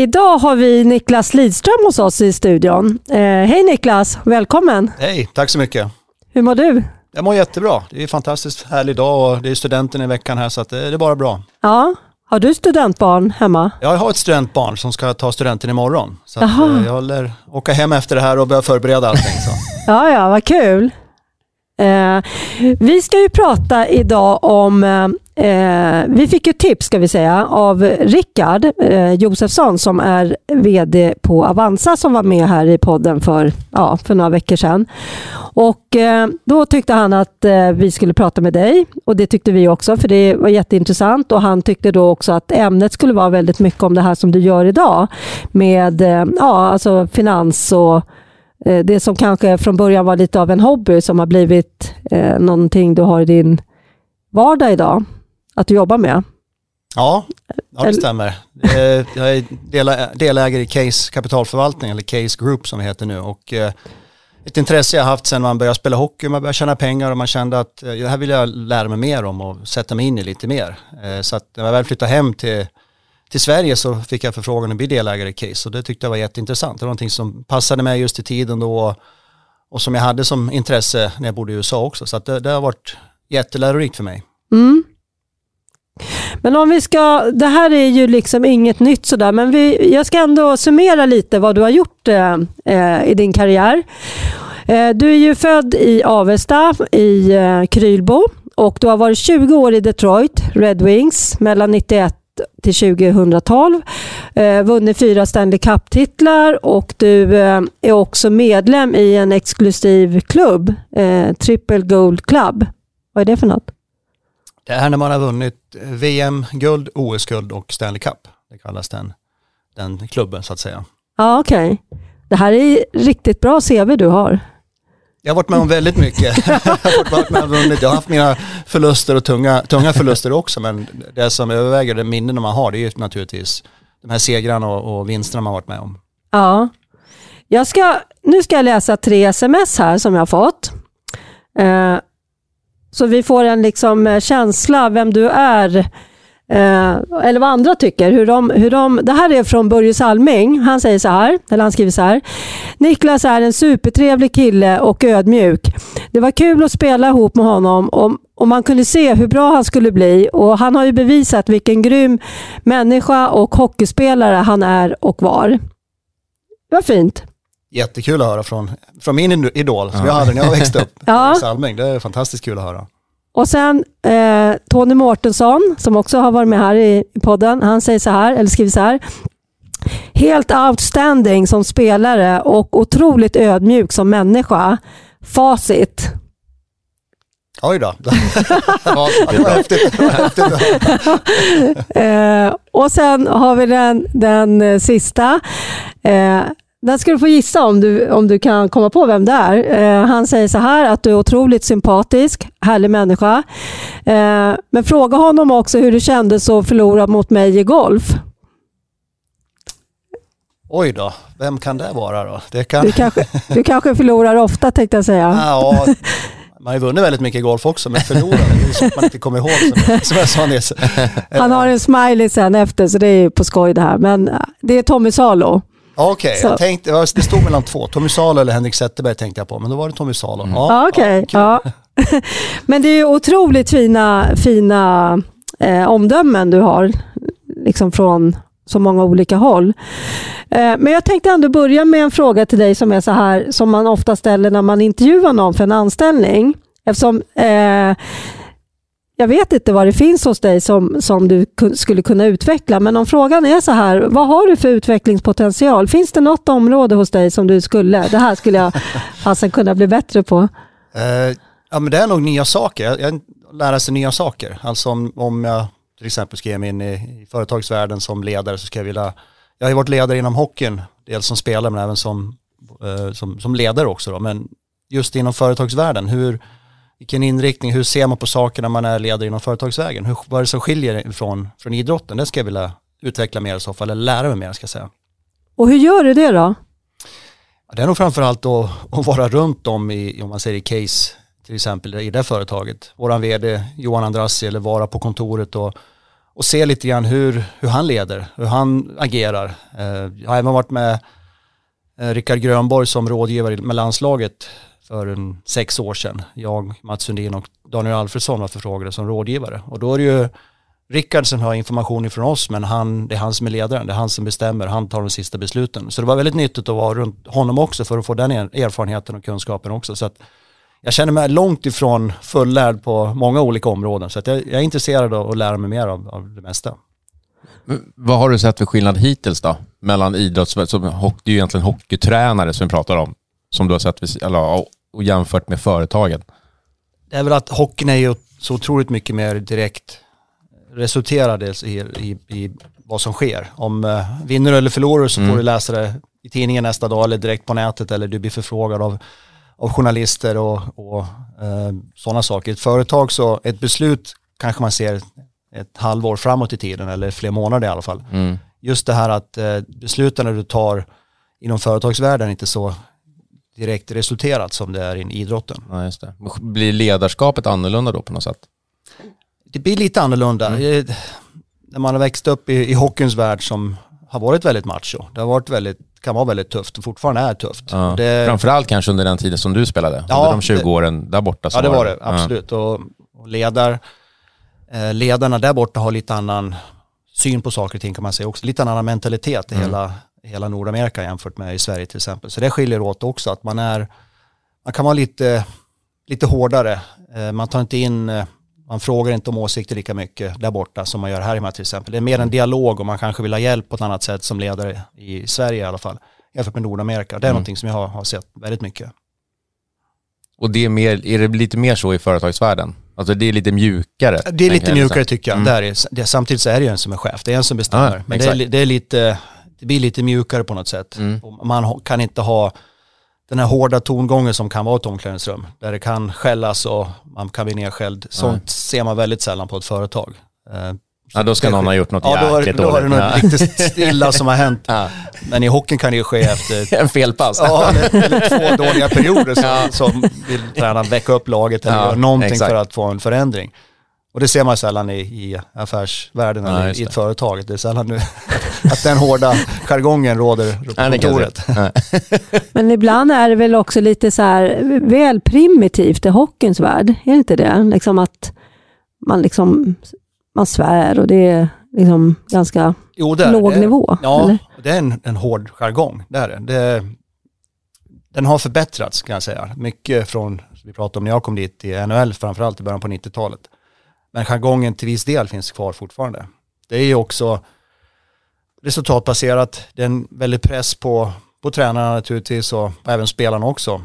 Idag har vi Niklas Lidström hos oss i studion. Eh, hej Niklas, välkommen. Hej, tack så mycket. Hur mår du? Jag mår jättebra. Det är en fantastiskt härlig dag och det är studenten i veckan här så det är bara bra. Ja, har du studentbarn hemma? Jag har ett studentbarn som ska ta studenten imorgon. Så eh, jag lär åka hem efter det här och börja förbereda allting. Så. ja, ja, vad kul. Eh, vi ska ju prata idag om, eh, vi fick ett tips ska vi säga av Rickard eh, Josefsson som är VD på Avanza som var med här i podden för, ja, för några veckor sedan. Och eh, då tyckte han att eh, vi skulle prata med dig och det tyckte vi också för det var jätteintressant och han tyckte då också att ämnet skulle vara väldigt mycket om det här som du gör idag med eh, ja, alltså finans och Eh, det som kanske från början var lite av en hobby som har blivit eh, någonting du har i din vardag idag, att du jobbar med? Ja, ja det stämmer. Jag är delägare i Case kapitalförvaltning, eller Case Group som vi heter nu. Och eh, ett intresse jag haft sedan man började spela hockey, man började tjäna pengar och man kände att det här vill jag lära mig mer om och sätta mig in i lite mer. Så att när jag väl flyttade hem till till Sverige så fick jag förfrågan att bli delägare i Case och det tyckte jag var jätteintressant. Det var någonting som passade mig just i tiden då och som jag hade som intresse när jag bodde i USA också. Så det, det, har varit jättelärorikt för mig. Mm. Men om vi ska, det här är ju liksom inget nytt sådär, men vi, jag ska ändå summera lite vad du har gjort eh, eh i din karriär. Eh, du är ju född i Avesta i eh, Krylbo och du har varit 20 år i Detroit Red Wings mellan 91 till 2012. Eh, vunnit fyra Stanley Cup-titlar och du eh, är också medlem i en exklusiv klubb, eh, Triple Gold Club. Vad är det för något? Det är när man har vunnit VM-guld, OS-guld och Stanley Cup. Det kallas den, den klubben så att säga. Ja, okej. Okay. Det här är riktigt bra CV du har. Jag har varit med om väldigt mycket. jag, har varit med om, jag har haft mina förluster och tunga, tunga förluster också, men det som överväger, det minnen man har, det är ju naturligtvis de här segrarna och, och vinsterna man har varit med om. Ja. Jag ska, nu ska jag läsa tre sms här som jag har fått. Eh, så vi får en liksom eh, känsla vem du är Eh, eller vad andra tycker. Hur de, hur de, det här är från Börje Salming. Han säger så här, eller han skriver så här. Niklas är en supertrevlig kille och ödmjuk. Det var kul att spela ihop med honom och, och man kunde se hur bra han skulle bli och han har ju bevisat vilken grym människa och hockeyspelare han är och var. Det var fint. Jättekul att höra från, från min idol som ja. jag hade när jag växte upp. ja. Salming. Det är fantastiskt kul att höra. Och sen eh, Tony Mårtensson, som också har varit med här i, podden, han säger så här, eller skriver så här. Helt outstanding som spelare och otroligt ödmjuk som människa. Facit. Oj då. det var häftigt. eh, och sen har vi den, den sista. Eh, den ska du få gissa om du, om du kan komma på vem det är. Eh, han säger så här att du är otroligt sympatisk, härlig människa. Eh, men fråga honom också hur det kändes att förlora mot mig i golf. Oj då, vem kan det vara då? Det kan... du, kanske, du kanske förlorar ofta tänkte jag säga. Ja, man har ju vunnit väldigt mycket i golf också, men förlorat, det är sånt man inte kommer ihåg. Som, som jag sa nyss. Han har en smiley sen efter, så det är på skoj det här. Men det är Tommy Salo. Okej, okay, jag tänkte, det stod mellan två. Tommy Salo eller Henrik Zetterberg tänkte jag på, men då var det Tommy Salo. Mm. Ja, Okej, okay, ja. men det är ju otroligt fina, fina eh, omdömen du har, liksom från så många olika håll. Eh, men jag tänkte ändå börja med en fråga till dig som är så här, som man ofta ställer när man intervjuar någon för en anställning. Eftersom eh, jag vet inte vad det finns hos dig som, som du skulle kunna utveckla, men om frågan är så här, vad har du för utvecklingspotential? Finns det något område hos dig som du skulle, det här skulle jag alltså kunna bli bättre på? Uh, ja, men det är nog nya saker. Jag, lära sig nya saker. Alltså om, om jag till exempel ska ge mig in i, i företagsvärlden som ledare så ska jag vilja, jag har ju varit ledare inom hockeyn, dels som spelare men även som, uh, som, som ledare också då, men just inom företagsvärlden, hur vilken inriktning, hur ser man på saker när man är ledare inom företagsvägen? Hur, vad är det som skiljer från, från idrotten? Det ska jag vilja utveckla mer i så fall, eller lära mig mer ska jag säga. Och hur gör du det då? Det är nog framförallt att, att vara runt om i, om man säger i case, till exempel i det företaget. Våran vd Johan Andrassi eller vara på kontoret och, och se lite grann hur, hur han leder, hur han agerar. Eh, jag har även varit med eh, Rickard Grönborg som rådgivare med landslaget för en sex år sedan. Jag, Mats Sundin och Daniel Alfredsson var förfrågade som rådgivare. Och då är det ju Rickard som har information ifrån oss men han, det är han som är ledaren, det är han som bestämmer, han tar de sista besluten. Så det var väldigt nyttigt att vara runt honom också för att få den erfarenheten och kunskapen också. Så att jag känner mig långt ifrån fullärd på många olika områden så att jag, jag är intresserad av att lära mig mer av, av det mesta. Vad har du sett för skillnad hittills då? Mellan idrotts... det är ju egentligen hockeytränare som vi pratar om, som du har sett eller, och jämfört med företagen. Det är väl att hockeyn är ju så otroligt mycket mer direkt resulterade i, i, i vad som sker. Om uh, vinner eller förlorar så mm. får du läsa det i tidningen nästa dag eller direkt på nätet eller du blir förfrågad av, av journalister och, och uh, sådana saker. Ett företag så, ett beslut kanske man ser ett halvår framåt i tiden eller fler månader i alla fall. Mm. Just det här att uh, besluten du tar inom företagsvärlden är inte så direkt resulterat som det är i idrotten. Ja, just det. Blir ledarskapet annorlunda då på något sätt? det blir lite annorlunda. Mm. När man har växt upp i, i hockeyns värld som har varit väldigt macho. Det har varit väldigt, kan vara väldigt tufft och fortfarande är tufft. Ja. Det, Framförallt kanske under den tiden som du spelade, ja, under de 20 det, åren där borta. Ja det var det, absolut. Ja. Och, och ledar, eh, ledarna där borta har lite annan syn på saker och ting kan man säga också. Lite annan mentalitet i mm. hela, hela Nordamerika jämfört med i Sverige till exempel. Så det skiljer åt också att man är, man kan vara lite, lite hårdare. Eh, man tar inte in eh, man frågar inte om åsikter lika mycket där borta som man gör här hemma till exempel. Det är mer en dialog och man kanske vill ha hjälp på ett annat sätt som ledare i Sverige i alla fall. Jämfört med Nordamerika. Det är mm. någonting som jag har, har sett väldigt mycket. Och det är, mer, är det lite mer så i företagsvärlden? Alltså det är lite mjukare? Det är lite mjukare tycker jag. Mm. Där är, det, samtidigt så är det ju en som är chef, det är en som bestämmer. Ah, Men det är, det är, lite, det blir lite mjukare på något sätt. Mm. Man kan inte ha den här hårda tongången som kan vara ett omklädningsrum. Där det kan skällas och man kan bli nedskälld. Sånt Nej. ser man väldigt sällan på ett företag. Eh, ja, då ska någon ha gjort något ja, jäkligt dåligt. Ja, då är det något riktigt stilla som har hänt. Ja. Men i hockeyn kan det ju ske efter... en felpass. Ja, eller, eller två dåliga perioder som, ja. som vill tränaren väcka upp laget eller ja, göra någonting exakt. för att få en förändring. Och det ser man sällan i, i affärsvärlden eller ja, i ett företag. Det är sällan nu att den hårda jargongen råder på kontoret. Men ibland är det väl också lite så här väl primitivt i hockeyns värld, är det inte det? Liksom att man liksom man svär och det är liksom ganska jo, det är, låg det, nivå. Ja, eller? det är en, en hård jargong. Det är det. det. Den har förbättrats kan jag säga. Mycket från, vi pratade om när jag kom dit i NHL framförallt i början på 90-talet men jargongen till viss del finns kvar fortfarande. Det är ju också resultatbaserat, det är en väldig press på, på tränarna naturligtvis och även spelarna också.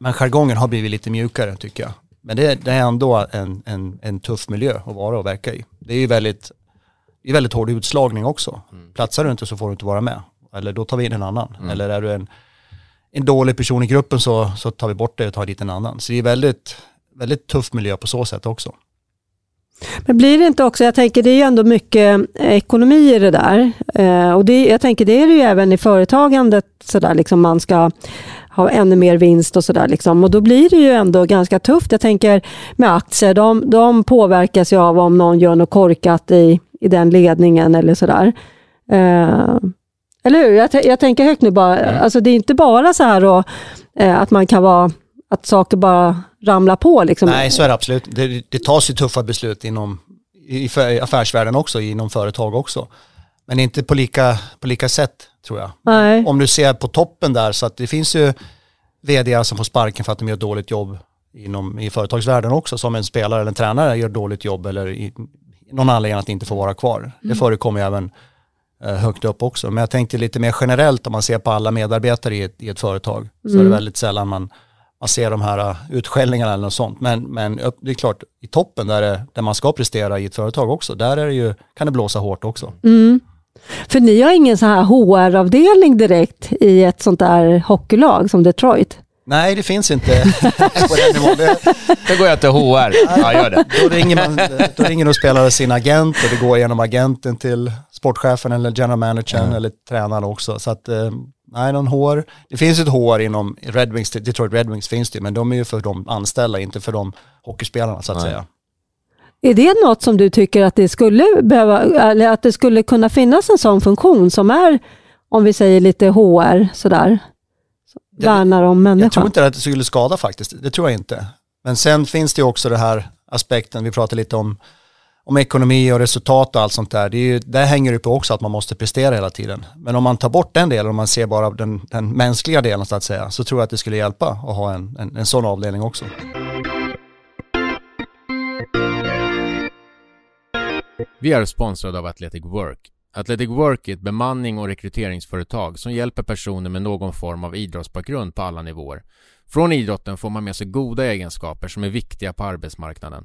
Men jargongen har blivit lite mjukare tycker jag. Men det, det är ändå en, en, en, tuff miljö att vara och verka i. Det är ju väldigt, det är väldigt hård utslagning också. Mm. Platsar du inte så får du inte vara med. Eller då tar vi in en annan. Mm. Eller är du en, en dålig person i gruppen så, så tar vi bort det och tar dit en annan. Så det är väldigt, väldigt tuff miljö på så sätt också. Men blir det inte också, jag tänker det är ju ändå mycket ekonomi i det där. Eh, och det, jag tänker det är det ju även i företagandet, sådär, liksom man ska ha ännu mer vinst och sådär. Liksom. Och då blir det ju ändå ganska tufft. Jag tänker med aktier, de, de påverkas ju av om någon gör något korkat i, i den ledningen eller sådär. Eh, eller hur? Jag, jag, tänker högt nu bara. Mm. Alltså det är inte bara så här då, eh, att man kan vara att saker bara ramlar på. Liksom. Nej, så är det absolut. Det, det tas ju tuffa beslut inom i affärsvärlden också, inom företag också. Men inte på lika, på lika sätt tror jag. Nej. Om du ser på toppen där, så att det finns ju vd som får sparken för att de gör ett dåligt jobb inom, i företagsvärlden också, som en spelare eller en tränare gör dåligt jobb eller i, någon anledning att inte få vara kvar. Mm. Det förekommer ju även eh, högt upp också. Men jag tänkte lite mer generellt om man ser på alla medarbetare i ett, i ett företag, så mm. är det väldigt sällan man man ser de här uh, utskällningarna eller något sånt. Men, men det är klart, i toppen där, det, där man ska prestera i ett företag också, där är det ju, kan det blåsa hårt också. Mm. För ni har ingen så här HR-avdelning direkt i ett sånt där hockeylag som Detroit? Nej, det finns inte på den nivån. Det, det går jag till HR. Ja, gör det. Då ringer, man, då ringer de spelare sin agent och det går genom agenten till sportchefen eller general managern mm. eller tränaren också. Så att eh, Nej, någon HR. Det finns ett HR inom Red Wings, Detroit Red Wings finns det men de är ju för de anställda, inte för de hockeyspelarna så att Nej. säga. Är det något som du tycker att det skulle behöva, eller att det skulle kunna finnas en sån funktion som är, om vi säger lite HR sådär? Värnar om människan. Jag tror inte att det skulle skada faktiskt, det tror jag inte. Men sen finns det också det här aspekten, vi pratar lite om, om ekonomi och resultat och allt sånt där. Det är ju, där hänger det på också att man måste prestera hela tiden. Men om man tar bort den delen, om man ser bara den, den mänskliga delen så att säga, så tror jag att det skulle hjälpa att ha en, en, en sån avdelning också. Vi är sponsrade av Athletic Work. Athletic Work är ett bemanning och rekryteringsföretag som hjälper personer med någon form av idrottsbakgrund på alla nivåer. Från idrotten får man med sig goda egenskaper som är viktiga på arbetsmarknaden.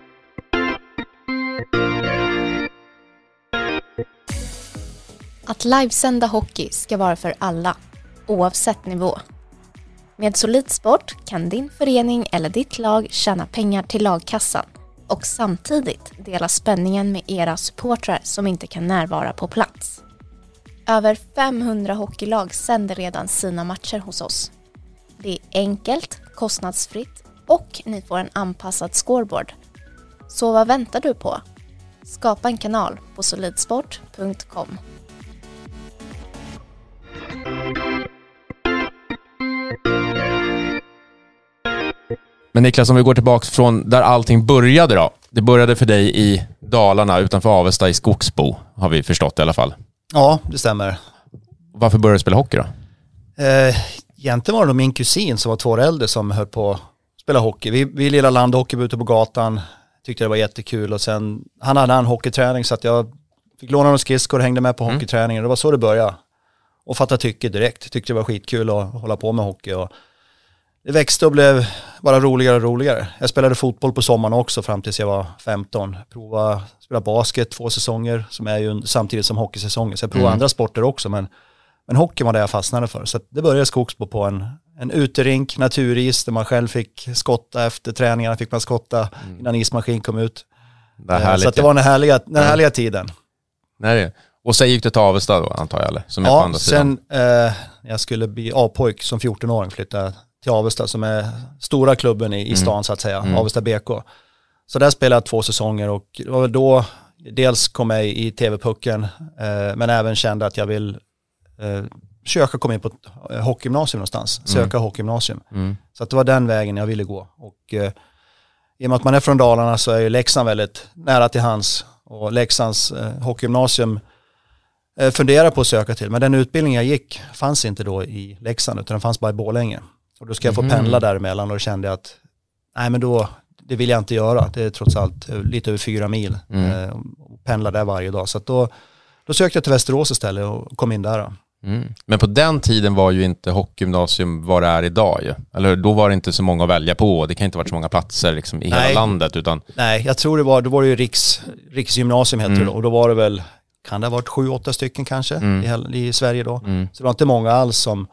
Att livesända hockey ska vara för alla, oavsett nivå. Med Solidsport kan din förening eller ditt lag tjäna pengar till lagkassan och samtidigt dela spänningen med era supportrar som inte kan närvara på plats. Över 500 hockeylag sänder redan sina matcher hos oss. Det är enkelt, kostnadsfritt och ni får en anpassad scoreboard. Så vad väntar du på? Skapa en kanal på solidsport.com. Men Niklas, om vi går tillbaka från där allting började då. Det började för dig i Dalarna utanför Avesta i Skogsbo, har vi förstått i alla fall. Ja, det stämmer. Varför började du spela hockey då? Eh, egentligen var det min kusin som var två år äldre som höll på att spela hockey. Vi, vi lilla landhockey ute på gatan, tyckte det var jättekul och sen, han hade en hockeyträning så att jag fick låna några skridskor och hängde med på mm. hockeyträningen. Det var så det började. Och fatta tycke direkt, tyckte det var skitkul att hålla på med hockey. Och det växte och blev bara roligare och roligare. Jag spelade fotboll på sommaren också fram tills jag var 15. Prova spela basket två säsonger som är ju samtidigt som hockeysäsongen. Så jag provade mm. andra sporter också men, men hockey var det jag fastnade för. Så det började Skogsbo på en, en uterink, naturis där man själv fick skotta efter träningarna, fick man skotta mm. innan ismaskin kom ut. Det eh, så det var den härliga, den mm. härliga tiden. Nej, och sen gick du till Avesta då antar jag eller? Som ja, sen eh, jag skulle bli A-pojk som 14-åring flyttade till Avesta som är stora klubben i, i mm. stan mm. så att säga, mm. Avesta BK. Så där spelade jag två säsonger och det var väl då dels kom jag i TV-pucken eh, men även kände att jag vill eh, försöka komma in på ett eh, hockeygymnasium någonstans, mm. söka mm. hockeygymnasium. Mm. Så att det var den vägen jag ville gå. Och eh, i och med att man är från Dalarna så är ju Leksand väldigt nära till hans och Leksands eh, hockeygymnasium eh, funderar på att söka till. Men den utbildning jag gick fanns inte då i Leksand utan den fanns bara i Borlänge. Och då ska jag få mm. pendla däremellan och då kände jag att nej men då, det vill jag inte göra. Det är trots allt lite över fyra mil. Mm. Eh, pendla där varje dag. Så då, då sökte jag till Västerås istället och kom in där. Mm. Men på den tiden var ju inte hockeygymnasium vad det är idag ju. Eller då var det inte så många att välja på. Det kan inte varit så många platser liksom, i Nej. hela landet. Utan... Nej, jag tror det var, då var det ju Riks, Riksgymnasium heter mm. det Och då var det väl, kan det ha varit sju, åtta stycken kanske mm. i, i, Sverige då. Mm. Så det var inte många alls som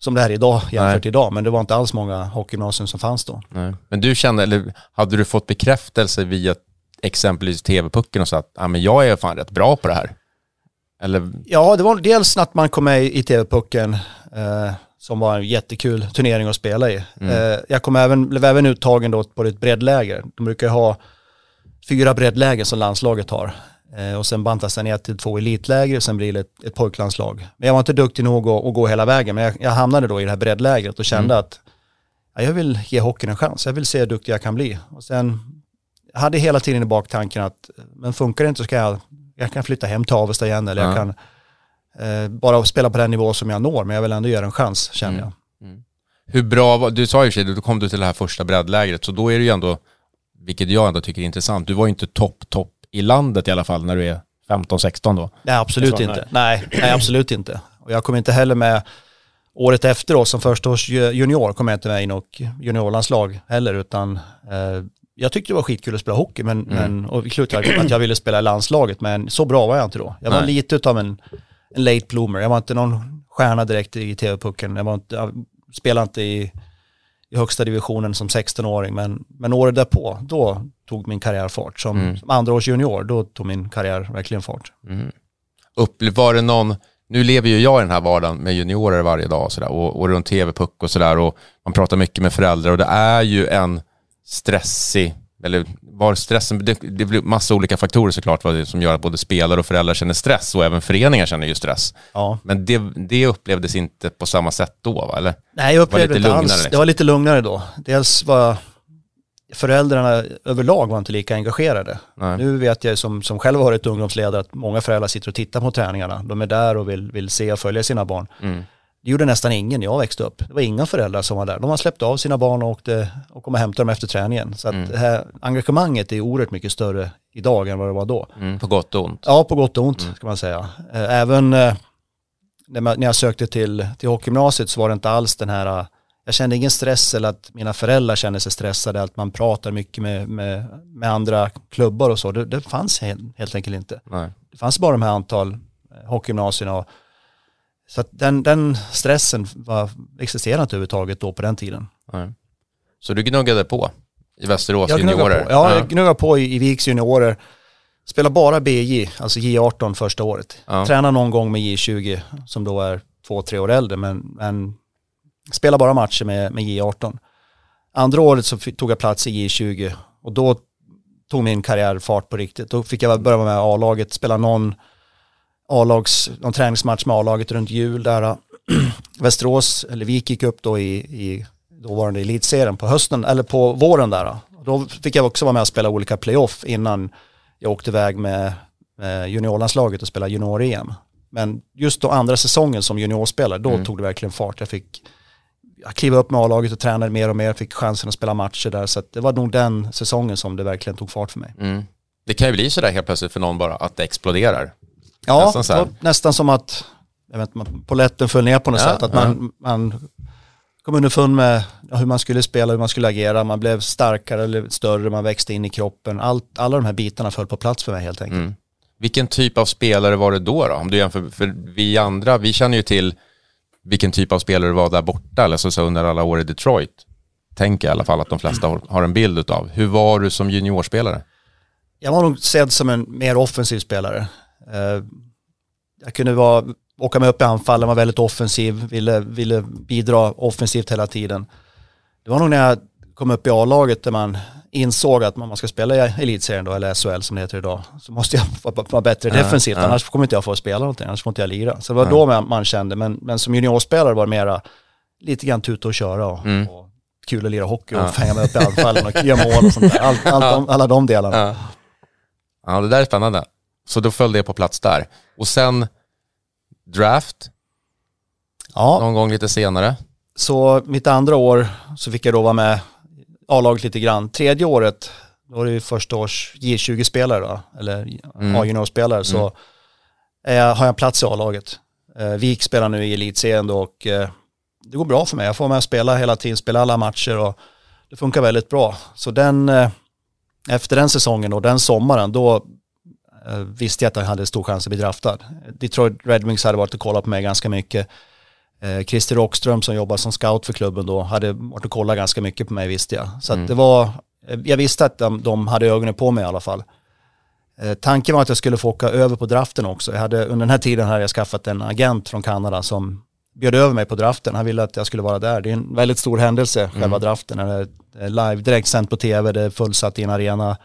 som det är idag jämfört Nej. idag. Men det var inte alls många hockeygymnasium som fanns då. Nej. Men du kände, eller hade du fått bekräftelse via exempelvis TV-pucken och så att ah, men jag är fan rätt bra på det här? Eller? Ja, det var dels att man kom med i TV-pucken eh, som var en jättekul turnering att spela i. Mm. Eh, jag kom även, blev även uttagen då på ett breddläger. De brukar ha fyra breddläger som landslaget har. Eh, och sen bantas den ner till två elitläger och sen blir det ett, ett pojklandslag. Men jag var inte duktig nog att, att gå hela vägen, men jag, jag, hamnade då i det här breddlägret och kände mm. att ja, jag vill ge hockeyn en chans. Jag vill se hur duktig jag kan bli. Och sen jag hade hela tiden i baktanken att men funkar det inte så ska jag, jag kan flytta hem till Avesta igen eller ja. jag kan eh, bara spela på den nivå som jag når, men jag vill ändå göra en chans känner mm. jag. Mm. Hur bra var, du sa ju sig, då kom du till det här första breddlägret, så då är det ju ändå, vilket jag ändå tycker är intressant, du var ju inte topp, topp i landet i alla fall när du är 15-16 då? Nej, absolut inte. Nej. nej, absolut inte. Och jag kom inte heller med året efter då som första års junior kom jag inte med i något juniorlandslag heller utan eh, jag tyckte det var skitkul att spela hockey men, mm. men och vi slutade att jag ville spela i landslaget men så bra var jag inte då. Jag var Nej. lite av en, en late bloomer. Jag var inte någon stjärna direkt i TV-pucken. Jag, var inte, jag spelade inte i, i högsta divisionen som 16-åring men, men året därpå, då tog min karriär fart. Som, mm. som andra junior, då tog min karriär verkligen fart. Mm. Upp, var det någon, nu lever ju jag i den här vardagen med juniorer varje dag och, sådär, och, och runt TV-puck och sådär och man pratar mycket med föräldrar och det är ju en stressig, eller var stressen, det, det blir massa olika faktorer såklart vad det som gör att både spelare och föräldrar känner stress och även föreningar känner ju stress. Ja. Men det, det upplevdes inte på samma sätt då va? Eller? Nej, jag upplevde det inte alls. Liksom. Det var lite lugnare då. Dels var föräldrarna överlag var inte lika engagerade. Nej. Nu vet jag som, som själv har varit ungdomsledare att många föräldrar sitter och tittar på träningarna. De är där och vill, vill se och följa sina barn. Mm. Det gjorde nästan ingen när jag växte upp. Det var inga föräldrar som var där. De har släppt av sina barn och, åkte, och kom och hämtade dem efter träningen. Så mm. det här engagemanget är oerhört mycket större idag än vad det var då. Mm, på gott och ont? Ja, på gott och ont mm. ska man säga. Eh, även eh, när jag sökte till, till hockeygymnasiet så var det inte alls den här jag kände ingen stress eller att mina föräldrar kände sig stressade, att man pratar mycket med, med, med andra klubbar och så. Det, det fanns helt, helt enkelt inte. Nej. Det fanns bara de här antal eh, hockeygymnasierna. Så att den, den stressen var, existerade inte överhuvudtaget då på den tiden. Nej. Så du gnuggade på i Västerås jag juniorer? På. Ja, jag gnuggade på i, i Viks juniorer. Spelade bara BJ, alltså J18 första året. Ja. Tränade någon gång med J20 som då är två, tre år äldre men, men Spelade bara matcher med, med J18. Andra året så tog jag plats i J20 och då tog min karriär fart på riktigt. Då fick jag börja med A-laget, spela någon A-lags, någon träningsmatch med A-laget runt jul där Västerås, eller Vik gick upp då i, i dåvarande elitserien på hösten, eller på våren där. Då fick jag också vara med och spela olika playoff innan jag åkte iväg med, med juniorlandslaget och spela junior-EM. Men just då andra säsongen som juniorspelare, då mm. tog det verkligen fart. Jag fick jag kliva upp med A-laget och tränade mer och mer, fick chansen att spela matcher där. Så det var nog den säsongen som det verkligen tog fart för mig. Mm. Det kan ju bli sådär helt plötsligt för någon bara, att det exploderar. Ja, nästan, så nästan som att jag vet, poletten föll ner på något ja, sätt. Att ja. man, man kom underfund med hur man skulle spela, hur man skulle agera. Man blev starkare eller större, man växte in i kroppen. Allt, alla de här bitarna föll på plats för mig helt enkelt. Mm. Vilken typ av spelare var det då, då? Om du jämför, för vi andra, vi känner ju till vilken typ av spelare var där borta, eller så, så under alla år i Detroit. Tänker i alla fall att de flesta har, har en bild av. Hur var du som juniorspelare? Jag var nog sedd som en mer offensiv spelare. Uh, jag kunde vara, åka med upp i anfallen, var väldigt offensiv, ville, ville bidra offensivt hela tiden. Det var nog när jag kom upp i A-laget där man insåg att man ska spela i elitserien då, eller SHL som det heter idag, så måste jag vara bättre defensivt, ja, ja. annars kommer inte jag få spela någonting, annars får inte jag lira. Så det var ja. då man, kände, men, men som juniorspelare var det mera lite grann tuta och köra och, mm. och kul att lira hockey och hänga med upp i anfallen och göra mål och sånt där. Allt de, alla de delarna. Ja. det där är spännande. Så då föll det på plats där. Och sen draft, ja. någon gång lite senare. Så mitt andra år så fick jag då vara med A-laget lite grann. Tredje året, då var det ju första års J20-spelare då, eller mm. A-juniorspelare, så mm. jag, har jag plats i A-laget. Eh, Vik spelar nu i elitserien då och eh, det går bra för mig. Jag får med och spela hela tiden, spela alla matcher och det funkar väldigt bra. Så den, eh, efter den säsongen och den sommaren, då visste jag att jag hade stor chans att bli draftad. Detroit Red Wings hade varit och kollat på mig ganska mycket. Eh, Christer Rockström som jobbar som scout för klubben då hade varit och kollat ganska mycket på mig visste jag. Så mm. det var, eh, jag visste att de, de, hade ögonen på mig i alla fall. Eh, tanken var att jag skulle få åka över på draften också. Jag hade, under den här tiden hade jag skaffat en agent från Kanada som bjöd över mig på draften. Han ville att jag skulle vara där. Det är en väldigt stor händelse, mm. själva draften. Det är live, direkt sänt på tv, det är fullsatt i en arena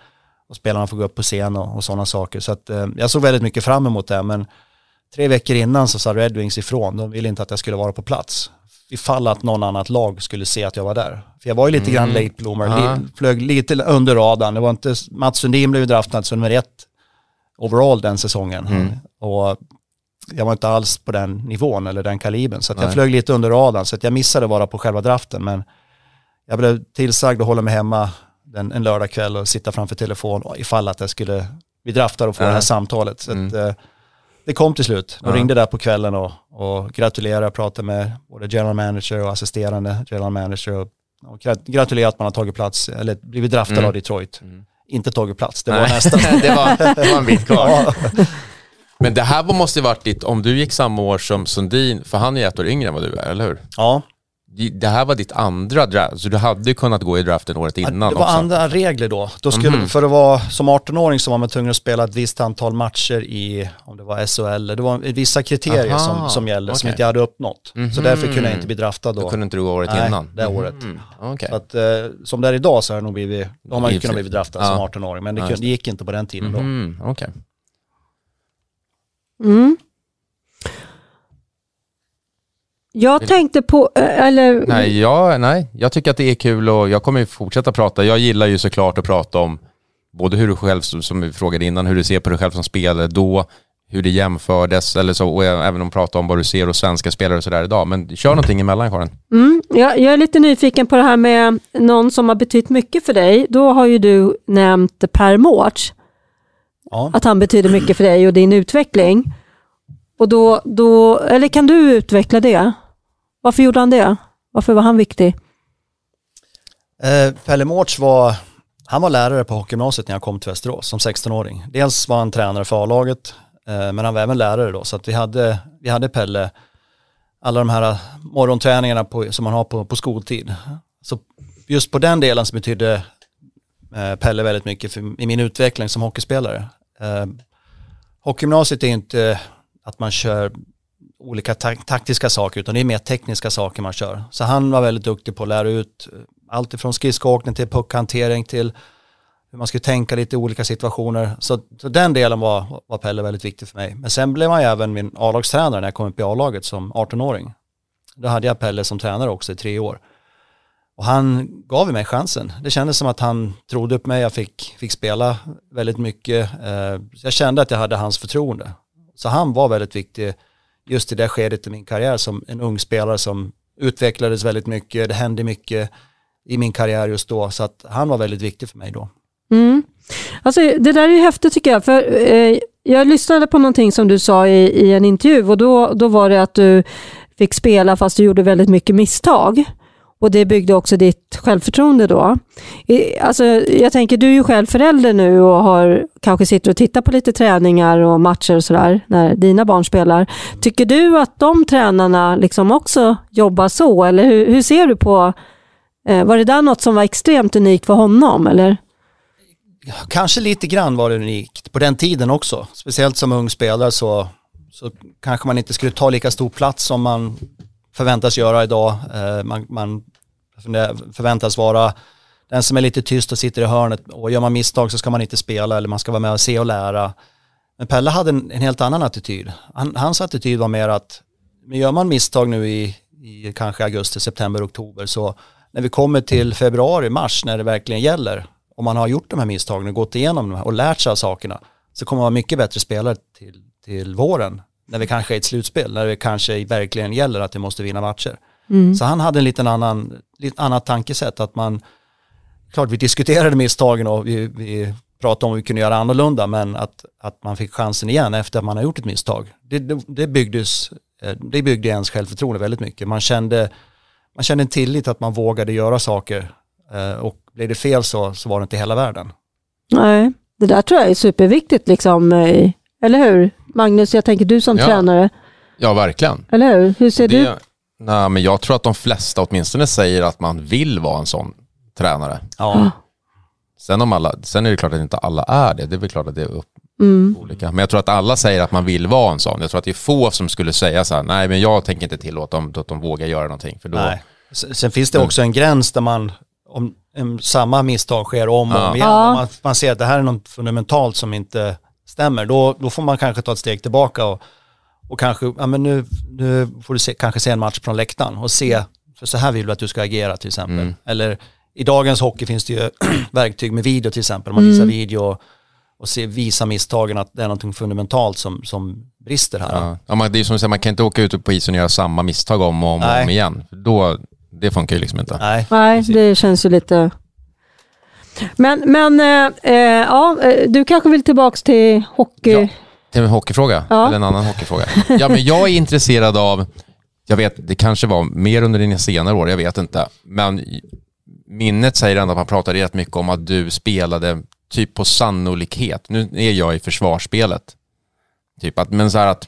och spelarna får gå upp på scen och, och sådana saker. Så att, eh, jag såg väldigt mycket fram emot det. Men Tre veckor innan så sa Red Wings ifrån, de ville inte att jag skulle vara på plats. Ifall att någon annat lag skulle se att jag var där. För jag var ju lite mm. grann late bloomer, uh li, flög lite under radarn. Det var inte, Mats Sundin blev draftad som nummer ett overall den säsongen. Mm. Och jag var inte alls på den nivån eller den kalibern. Så jag flög lite under radarn. Så jag missade att vara på själva draften. Men jag blev tillsagd att hålla mig hemma en, en lördagkväll och sitta framför telefon ifall att jag skulle bli draftad och få uh det här samtalet. Så mm. att, eh, det kom till slut. De ja. ringde där på kvällen och, och gratulerade, pratade med både general manager och assisterande general manager. Och och gratulera att man har tagit plats, eller blivit draftad Mm. av Detroit. Mm. Inte tagit plats, det var Nej, nästan. det, var, det var en bit kvar. Ja. Men det här var- måste varit ditt, om du gick samma år som Sundin, för han är ett år yngre än vad du är, eller hur? ja. Det här var ditt andra draft, så du hade ju kunnat gå i draften året innan det var också. andra regler då. då skulle, Mhm. För att vara som 18-åring så var man tvungen att spela ett visst antal matcher i, om det var SHL, det var vissa kriterier Aha, som, som gällde, som okej. inte jag hade uppnått. Så Mhm. därför kunde jag inte bli draftad Då då. kunde inte du gå året Nej, innan? det året. Mhm. Okej. Så att, eh, som det är idag så har, nog blivit, då har man ju kunnat bli draftad Ja. som 18-åring, men det, kunde, det gick inte på den tiden då. Mhm, Okej. Mm. Jag tänkte på, eh, eller Nej, jag, nej, jag tycker att det är kul och jag kommer ju fortsätta prata. Jag gillar ju såklart att prata om både hur du själv, som vi frågade innan, hur du ser på dig själv som spelare då, hur det jämfördes, eller så, och även om prata om vad du ser hos svenska spelare och sådär idag. Men kör någonting emellan Karin. Mm, jag, jag är lite nyfiken på det här med någon som har betytt mycket för dig. Då har ju du nämnt Per Mårts, Ja. att han betyder mycket för dig och din utveckling. Och då, då, eller kan du utveckla det? Varför gjorde han det? Varför var han viktig? Eh, Pelle Mårts var, han var lärare på hockeygymnasiet när jag kom till Västerås som 16-åring. Dels var han tränare för A-laget, eh, men han var även lärare då, så att vi hade, vi hade Pelle, alla de här morgonträningarna på, som man har på, på skoltid. Så just på den delen så betydde eh, Pelle väldigt mycket för, i min utveckling som hockeyspelare. Eh, hockeygymnasiet är inte att man kör olika tak- taktiska saker utan det är mer tekniska saker man kör. Så han var väldigt duktig på att lära ut eh, allt ifrån skridskoåkning till puckhantering till hur man skulle tänka lite i olika situationer. Så, så den delen var, var Pelle väldigt viktig för mig. Men sen blev han ju även min A-lagstränare när jag kom upp i A-laget som 18-åring. Då hade jag Pelle som tränare också i tre år. Och han gav mig chansen. Det kändes som att han trodde på mig, jag fick, fick spela väldigt mycket. Eh, jag kände att jag hade hans förtroende. Så han var väldigt viktig just i det skedet i min karriär som en ung spelare som utvecklades väldigt mycket. Det hände mycket i min karriär just då. Så att han var väldigt viktig för mig då. Mm. Alltså, det där är ju häftigt tycker jag. För, eh, jag lyssnade på någonting som du sa i, i en intervju och då, då var det att du fick spela fast du gjorde väldigt mycket misstag. Och det byggde också ditt självförtroende då. Alltså, jag tänker, du är ju själv förälder nu och har, kanske sitter och tittar på lite träningar och matcher och sådär när dina barn spelar. Tycker du att de tränarna liksom också jobbar så? Eller hur, hur ser du på, eh, var det där något som var extremt unikt för honom? Eller? Kanske lite grann var det unikt på den tiden också. Speciellt som ung spelare så, så kanske man inte skulle ta lika stor plats som man förväntas göra idag. Eh, man, Man, man förväntas vara den som är lite tyst och sitter i hörnet och gör man misstag så ska man inte spela eller man ska vara med och se och lära. Men Pelle hade en, en helt annan attityd. Han, hans attityd var mer att men gör man misstag nu i, i kanske augusti, september, oktober så när vi kommer till februari, mars när det verkligen gäller om man har gjort de här misstagen och gått igenom dem och lärt sig av sakerna så kommer man vara mycket bättre spelare till, till våren när vi kanske är i ett slutspel, när det kanske verkligen gäller att vi måste vinna matcher. Mm. Så han hade en liten annan, lite annat tankesätt att man, klart vi diskuterade misstagen och vi, vi pratade om vad vi kunde göra annorlunda men att, att man fick chansen igen efter att man har gjort ett misstag. Det, det, det, byggdes, eh, det byggde ens självförtroende väldigt mycket. Man kände, man kände en tillit att man vågade göra saker eh, och blev det fel så, så var det inte hela världen. Nej, det där tror jag är superviktigt. Liksom, eh, eller hur? Magnus, jag tänker du som Ja. tränare, Ja, verkligen. eller hur? Hur ser du? Nej, men jag tror att de flesta åtminstone säger att man vill vara en sån tränare. Ja, Sen, om alla, sen är det klart att inte alla är det. Det är väl klart att det är upp, Mm. olika. Men jag tror att alla säger att man vill vara en sån. Jag tror att det är få som skulle säga så här, nej men jag tänker inte tillåta dem att de vågar göra någonting. För då, nej. Sen finns det Men- också en gräns där man, om, om samma misstag sker om och Ja. om igen, Ja. om man, man ser att det här är något fundamentalt som inte stämmer, då, då får man kanske ta ett steg tillbaka och, och kanske, ja men nu, nu får du se, kanske se en match från läktaren och se, för så här vill du att du ska agera till exempel. Mm. Eller i dagens hockey finns det ju verktyg med video till exempel, man visar video och, se, visa misstagen att det är någonting fundamentalt som, som brister här. ja. Ja, man, det är som att säga, man kan inte åka ut på isen och göra samma misstag om och om, och om igen. Då, det funkar ju liksom inte. Nej, Nej, det känns ju lite... Men, men eh, eh, ja, eh, du kanske vill tillbaka till hockey? Ja. Till en hockeyfråga? Ja. Eller en annan hockeyfråga? Ja, men jag är intresserad av, jag vet, det kanske var mer under dina senare år, jag vet inte. Men minnet säger ändå att man pratade rätt mycket om att du spelade typ på sannolikhet. Nu är jag i försvarsspelet. Typ att, men så här att,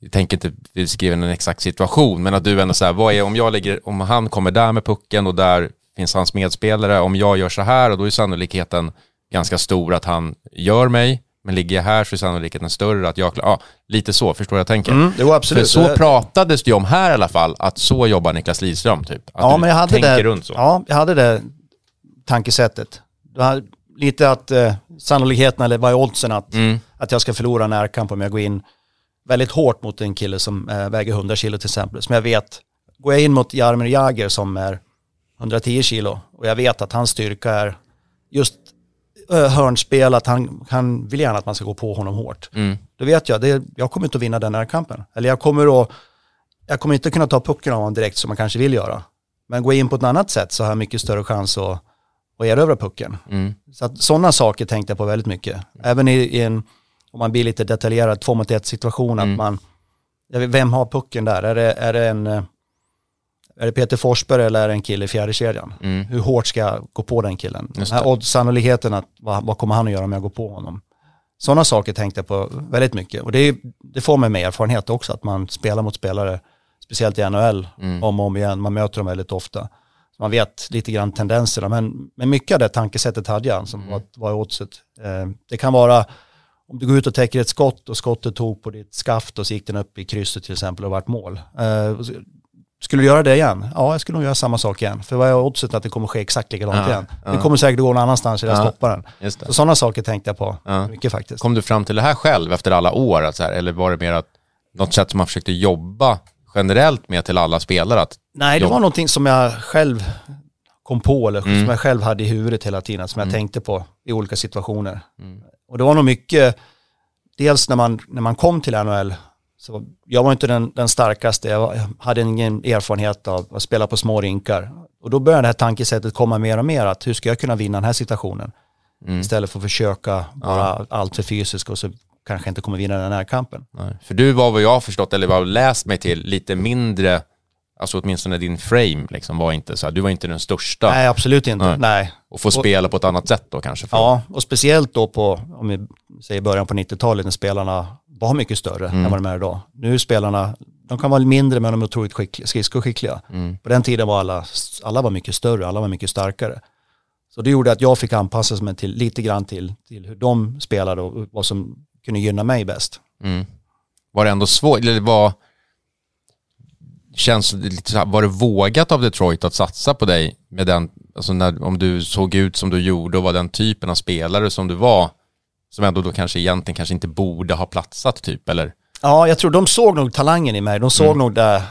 jag tänker inte beskriva en exakt situation, men att du ändå så här, vad är om jag lägger, om han kommer där med pucken och där finns hans medspelare, om jag gör så här och då är sannolikheten ganska stor att han gör mig, men ligger jag här så är sannolikheten större att jag ja, lite så, förstår jag tänker? Mm, jo, absolut. För så pratades det ju om här i alla fall, att så jobbar Niklas Lidström typ. Att ja, men jag hade tänker det, runt så. Ja, jag hade det tankesättet. Hade lite att eh, sannolikheten, eller vad är oddsen att, Mm. att jag ska förlora en närkamp om jag går in väldigt hårt mot en kille som eh, väger 100 kilo till exempel. Som jag vet, går jag in mot Jaromir Jagr som är 110 kilo och jag vet att hans styrka är just hörnspel, att han, han vill gärna att man ska gå på honom hårt. Mm. Då vet jag, det, jag kommer inte att vinna den här kampen. Eller jag kommer, att, jag kommer inte kunna ta pucken av honom direkt som man kanske vill göra. Men gå in på ett annat sätt så har jag mycket större chans att, att erövra pucken. Mm. Så sådana saker tänkte jag på väldigt mycket. Även i, i en, om man blir lite detaljerad, två mot ett situation, Mm. att man, vem har pucken där? Är det, är det en, eh, är det Peter Forsberg eller är det en kille i fjärde kedjan? Mm. Hur hårt ska jag gå på den killen? Den här det. odds-sannolikheten, att, vad, vad kommer han att göra om jag går på honom? Sådana saker tänkte jag på väldigt mycket. Och det, är, det får mig med erfarenhet också, att man spelar mot spelare, speciellt i NHL, Mm. om och om igen. Man möter dem väldigt ofta. Så man vet lite grann tendenserna, men, men mycket av det tankesättet hade jag, som Mm. var, var oddset. Eh, det kan vara, om du går ut och täcker ett skott och skottet tog på ditt skaft och så gick den upp i krysset till exempel och vart mål. Eh, skulle du göra det igen? Ja, jag skulle nog göra samma sak igen. För vad är oddset att det kommer ske exakt likadant Ja, igen? ja. Det kommer säkert gå någon annanstans eller Ja. stoppa den. Så sådana saker tänkte jag på Ja. mycket faktiskt. Kom du fram till det här själv efter alla år? Att så här, eller var det mer att något sätt som man försökte jobba generellt med till alla spelare? Att, Nej, det jobb- var någonting som jag själv kom på eller Mm. som jag själv hade i huvudet hela tiden, som jag tänkte på i olika situationer. Mm. Och det var nog mycket, dels när man, när man kom till NHL, så jag var inte den, den starkaste, jag, var, jag hade ingen erfarenhet av att spela på små rinkar. Och då började det här tankesättet komma mer och mer, att hur ska jag kunna vinna den här situationen? Mm. Istället för att försöka vara allt för fysisk och så kanske inte kommer vinna den här kampen. nej. För du var vad jag har förstått, eller vad jag har läst mig till, lite mindre, alltså åtminstone din frame liksom var inte så här, du var inte den största. Nej, absolut inte. Nej. Nej. Och få spela på ett annat sätt då kanske? För, Ja, och speciellt då på, om vi säger början på 90-talet när spelarna var mycket större Mm. än vad de är idag. Nu är spelarna, de kan vara mindre men de är otroligt skickliga, skridskoskickliga. Mm. På den tiden var alla, alla var mycket större, alla var mycket starkare. Så det gjorde att jag fick anpassa mig till, lite grann till, till hur de spelade och vad som kunde gynna mig bäst. Mm. Var det ändå svårt, eller var, känns det lite var det vågat av Detroit att satsa på dig med den, alltså när, om du såg ut som du gjorde och var den typen av spelare som du var, som ändå då kanske egentligen kanske inte borde ha platsat typ, eller? Ja, jag tror de såg nog talangen i mig. De såg Mm. nog där,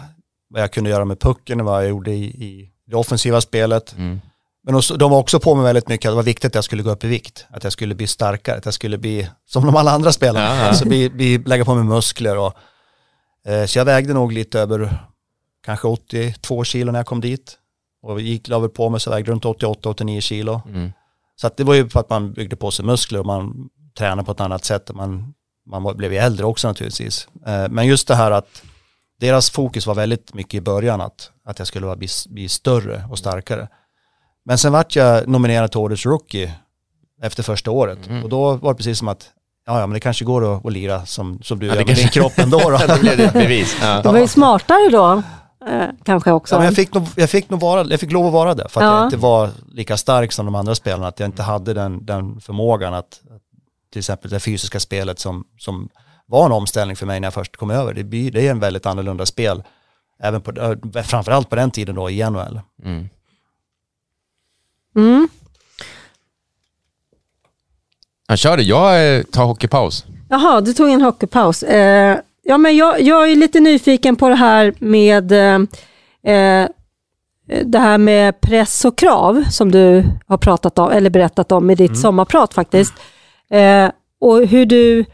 vad jag kunde göra med pucken och vad jag gjorde i, i det offensiva spelet. Mm. Men de, de var också på mig väldigt mycket att det var viktigt att jag skulle gå upp i vikt. Att jag skulle bli starkare, att jag skulle bli som de alla andra spelarna. Ja. Alltså bli, bli, lägga på mig muskler och eh, så jag vägde nog lite över kanske 82 kilo när jag kom dit. Och gick, la väl på mig så vägde runt 88-89 kilo. Mm. Så att det var ju för att man byggde på sig muskler och man tränade på ett annat sätt. Man, man blev ju äldre också naturligtvis. Eh, men just det här att deras fokus var väldigt mycket i början att, att jag skulle vara, bli, bli större och starkare. Men sen vart jag nominerad till Årets Rookie efter första året. Mm. Och då var det precis som att, ja, ja men det kanske går att, att lira som, som du Ja, gör med din kanske- kropp ändå. Då. Blev det ett bevis. Ja. Du var ju smartare då, eh, kanske också. Ja, men jag, fick nog, jag, fick nog vara, jag fick lov att vara det för att Ja. jag inte var lika stark som de andra spelarna. Att jag inte hade den, den förmågan att till exempel det fysiska spelet som, som var en omställning för mig när jag först kom över. Det, blir, det är en väldigt annorlunda spel. Även på, eh, framförallt på den tiden då i NHL. Mm. Mm. Jag kör det, jag eh, tar hockeypaus. Jaha, du tog en hockeypaus. Eh, ja, men jag, jag är lite nyfiken på det här med eh, eh, det här med press och krav som du har pratat om, eller berättat om i ditt sommarprat faktiskt. Eh, och hur du,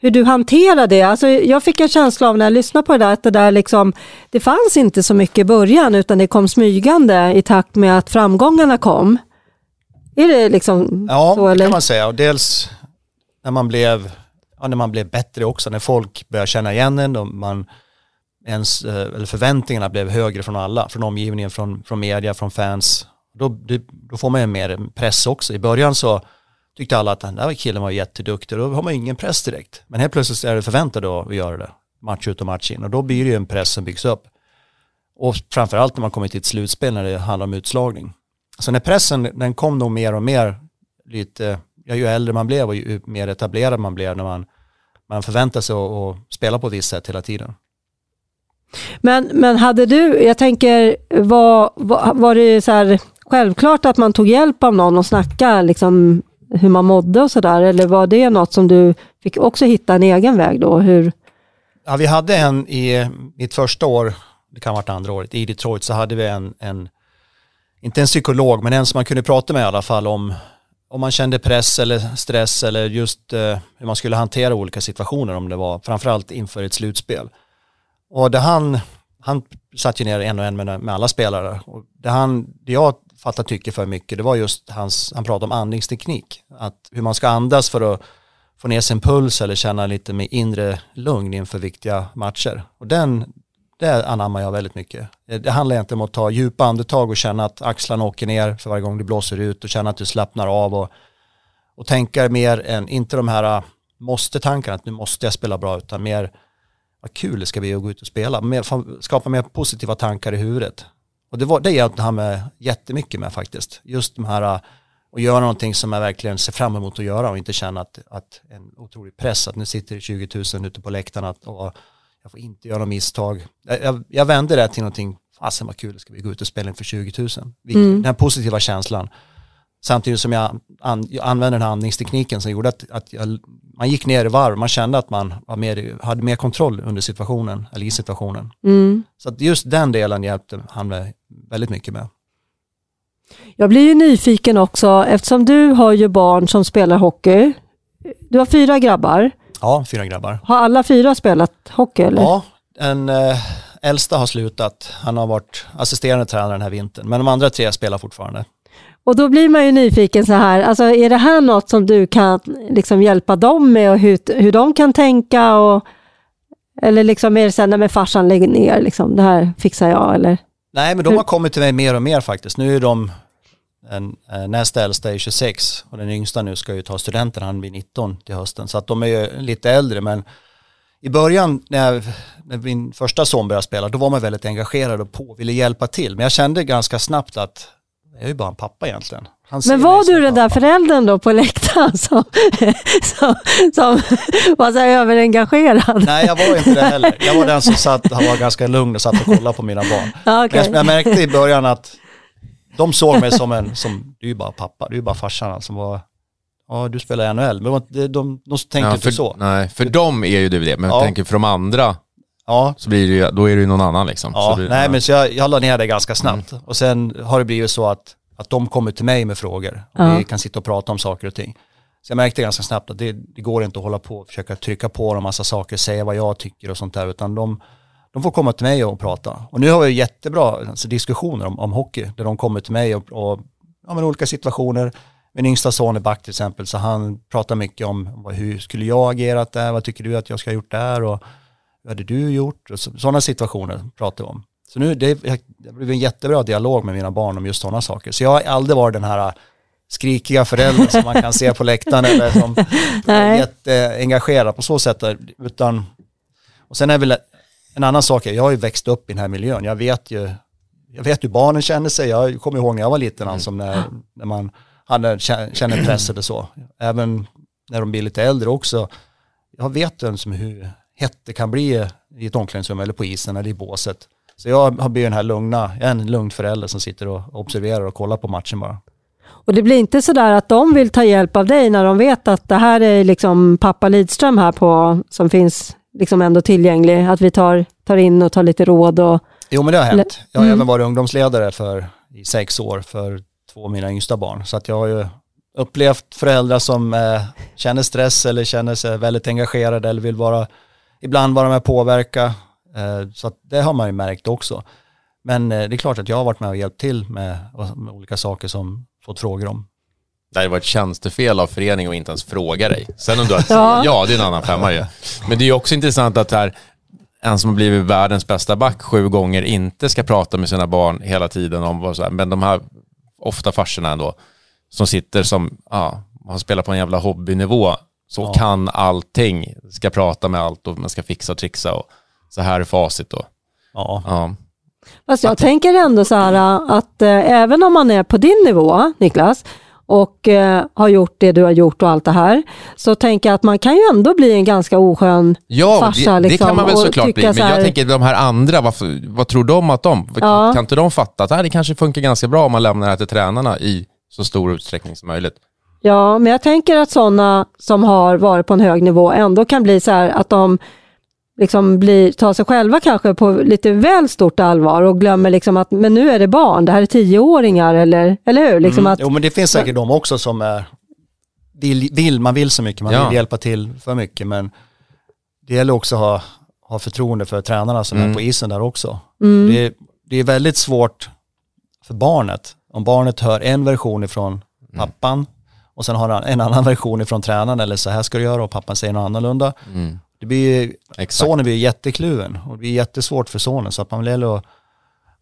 hur du hanterar det. Alltså, jag fick en känsla av när jag lyssnade på det där, att det där liksom, det fanns inte så mycket i början, utan det kom smygande i takt med att framgångarna kom. Är det liksom Ja, så? det Eller? kan man säga. Och dels när man blev, ja, när man blev bättre också, när folk började känna igen en, och man, ens, eh, eller förväntningarna blev högre från alla, från omgivningen, från, från media, från fans. Då, det, då får man ju mer press också. I början så tyckte alla att den där killen var jätteduktig, då har man ingen press direkt. Men helt plötsligt är det förväntat då att göra det, match ut och match in. Och då blir det ju en press som byggs upp. Och framförallt när man kommer till ett slutspel när det handlar om utslagning. Så när pressen, den kom nog mer och mer lite, ja, ju äldre man blev och ju mer etablerad man blev när man, man förväntar sig att, att spela på ett visst sätt hela tiden. Men, men hade du, jag tänker, var, var, var det så här självklart att man tog hjälp av någon och snackade liksom hur man mådde och sådär? Eller var det något som du fick också hitta en egen väg då? Hur? Ja, vi hade en i mitt första år, det kan ha varit andra året, i Detroit så hade vi en, en inte en psykolog, men en som man kunde prata med i alla fall om om man kände press eller stress eller just eh, hur man skulle hantera olika situationer om det var framförallt inför ett slutspel. Och det han, han satt ju ner en och en med, med alla spelare och det, han, det jag fatta tycker för mycket det var just hans, han pratade om andningsteknik, att hur man ska andas för att få ner sin puls eller känna lite mer inre lugn inför viktiga matcher. Och den, det anammar jag väldigt mycket. Eh, det handlar inte om att ta djupa andetag och känna att axlarna åker ner för varje gång du blåser ut och känna att du slappnar av och, och tänka mer än, inte de här ah, måste-tankarna, att nu måste jag spela bra, utan mer vad kul det ska bli att gå ut och spela, mer, skapa mer positiva tankar i huvudet. Och det, var, det hjälpte han med jättemycket med faktiskt. Just de här att göra någonting som jag verkligen ser fram emot att göra och inte känna att, att en otrolig press, att nu sitter 20 000 ute på läktarna och jag får inte göra några misstag. Jag, jag vände det till någonting, fasen vad kul det ska vi gå ut och spela inför 20 000. Mm. Den här positiva känslan. Samtidigt som jag, an, jag använde den här andningstekniken som gjorde att, att jag, man gick ner i varv, man kände att man var mer, hade mer kontroll under situationen, eller i situationen. Mm. Så att just den delen hjälpte han mig väldigt mycket med. Jag blir ju nyfiken också, eftersom du har ju barn som spelar hockey. Du har fyra grabbar. Ja, fyra grabbar. Har alla fyra spelat hockey? Eller? Ja, en eh, äldsta har slutat. Han har varit assisterande tränare den här vintern, men de andra tre spelar fortfarande. Och då blir man ju nyfiken så här, alltså är det här något som du kan liksom hjälpa dem med och hur, hur de kan tänka? Och, eller liksom är det så här, nej men farsan lägger ner, liksom, det här fixar jag eller? Nej men de har kommit till mig mer och mer faktiskt. Nu är de, en, eh, nästa äldsta är 26 och den yngsta nu ska ju ta studenten, han blir 19 till hösten. Så att de är ju lite äldre men i början när, jag, när min första son började spela, då var man väldigt engagerad och på, ville hjälpa till. Men jag kände ganska snabbt att jag är ju bara en pappa egentligen. Men var du den där föräldern då på läktaren som, som, som var så överengagerad? Nej, jag var inte det heller. Jag var den som satt, han var ganska lugn och satt och kollade på mina barn. Okay. Jag, jag, märkte i början att de såg mig som en, som, du är ju bara pappa, du är ju bara farsan alltså, som var Ja, du spelar i NHL, men de, de, de tänkte ja, inte så. Nej, för dem är ju du det, men ja. jag tänker för de andra, ja. så blir det ju, då är det ju någon annan liksom. Ja, blir, nej ja. men så jag, jag la ner det ganska snabbt. Mm. Och sen har det blivit så att, att de kommer till mig med frågor och ja. vi kan sitta och prata om saker och ting. Så jag märkte ganska snabbt att det, det går inte att hålla på och försöka trycka på dem massa saker, säga vad jag tycker och sånt där, utan de, de får komma till mig och prata. Och nu har vi jättebra alltså, diskussioner om, om hockey, där de kommer till mig och, och ja, men olika situationer, min yngsta son är back till exempel, så han pratar mycket om hur skulle jag agerat där, vad tycker du att jag ska ha gjort där och vad hade du gjort? Och så, sådana situationer pratar vi om. Så nu, det, det blev en jättebra dialog med mina barn om just sådana saker. Så jag har aldrig varit den här skrikiga föräldern som man kan se på läktaren eller som är jätteengagerad på så sätt. Utan, och sen är väl en annan sak, jag har ju växt upp i den här miljön. Jag vet ju, jag vet hur barnen känner sig. Jag kommer ihåg när jag var liten, alltså, när, när man hade, känner press eller så. Även när de blir lite äldre också. Jag vet liksom hur hett det kan bli i ett omklädningsrum eller på isen eller i båset. Så jag har blivit den här lugna, jag är en lugn förälder som sitter och observerar och kollar på matchen bara. Och det blir inte sådär att de vill ta hjälp av dig när de vet att det här är liksom pappa Lidström här på, som finns liksom ändå tillgänglig, att vi tar, tar in och tar lite råd och... Jo men det har hänt. Jag har mm. även varit ungdomsledare för, i sex år för två av mina yngsta barn. Så att jag har ju upplevt föräldrar som eh, känner stress eller känner sig väldigt engagerade eller vill vara, ibland vara med och påverka. Eh, så att det har man ju märkt också. Men eh, det är klart att jag har varit med och hjälpt till med, med olika saker som fått frågor om. Det hade varit tjänstefel av föreningen att inte ens fråga dig. Sen om du har ja. ja, det är en annan femma ju. Men det är också intressant att här, en som har blivit världens bästa back sju gånger inte ska prata med sina barn hela tiden om vad så här, men de här ofta farsorna ändå, som sitter som, ja, har spelat på en jävla hobbynivå, så Ja. kan allting, ska prata med allt och man ska fixa och trixa och så här är facit då. Ja. Ja. Fast jag tänker ändå så här att eh, även om man är på din nivå, Niklas, och eh, har gjort det du har gjort och allt det här, så tänker jag att man kan ju ändå bli en ganska oskön Ja, farsa, det, det liksom, kan man väl såklart bli. Men så här- jag tänker de här andra, vad, vad tror de att de... Ja. Kan inte de fatta att "Nej, det kanske funkar ganska bra om man lämnar det här till tränarna i så stor utsträckning som möjligt? Ja, men jag tänker att sådana som har varit på en hög nivå ändå kan bli så här att de liksom blir, tar sig själva kanske på lite väl stort allvar och glömmer liksom att men nu är det barn, det här är tioåringar eller, eller hur? Liksom Mm. att, Jo men det finns säkert de också som är, vill, vill, man vill så mycket, man Ja. vill hjälpa till för mycket men det gäller också att ha, ha förtroende för tränarna som Mm. är på isen där också. mm, Det, är- det är väldigt svårt för barnet, om barnet hör en version ifrån Mm. pappan och sen har han en annan version ifrån tränaren eller så här ska du göra och pappan säger något annorlunda. Mm. Det blir Exakt. sonen blir jättekluven och det blir jättesvårt för sonen så att man gäller att,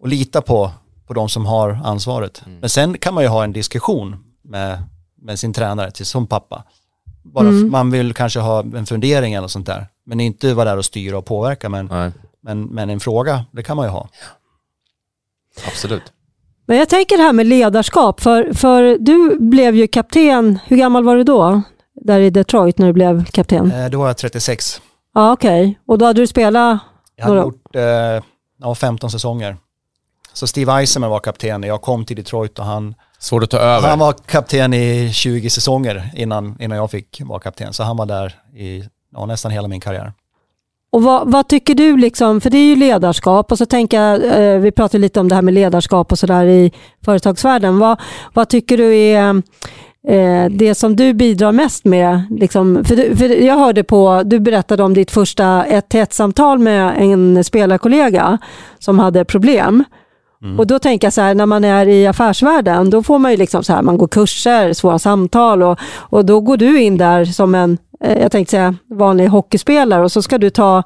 att lita på, på de som har ansvaret. Mm. Men sen kan man ju ha en diskussion med, med sin tränare till, som pappa. Bara Mm. man vill kanske ha en fundering eller sånt där. Men inte vara där och styra och påverka. Men, Nej, men, men en fråga, det kan man ju ha. absolut. Men jag tänker det här med ledarskap, för, för du blev ju kapten, hur gammal var du då? Där i Detroit när du blev kapten? Eh, då var jag 36. Ja okej, och då hade du spelat, Jag hade Några- gjort eh, ja, 15 säsonger. Så Steve Eisenman var kapten när jag kom till Detroit och han, Svårt att ta över. han var kapten i 20 säsonger innan, innan jag fick vara kapten. Så han var där i ja, nästan hela min karriär. Och vad, vad tycker du liksom, för det är ju ledarskap och så tänker jag, eh, vi pratade lite om det här med ledarskap och sådär i företagsvärlden. Vad, vad tycker du är eh, det som du bidrar mest med? Liksom, för, du, för jag hörde på, du berättade om ditt första 1 samtal med en spelarkollega som hade problem. Och då tänker jag så här, när man är i affärsvärlden, då får man ju liksom så här, man går kurser, svåra samtal och, och då går du in där som en, Eh, jag tänkte säga vanlig hockeyspelare och så ska du ta,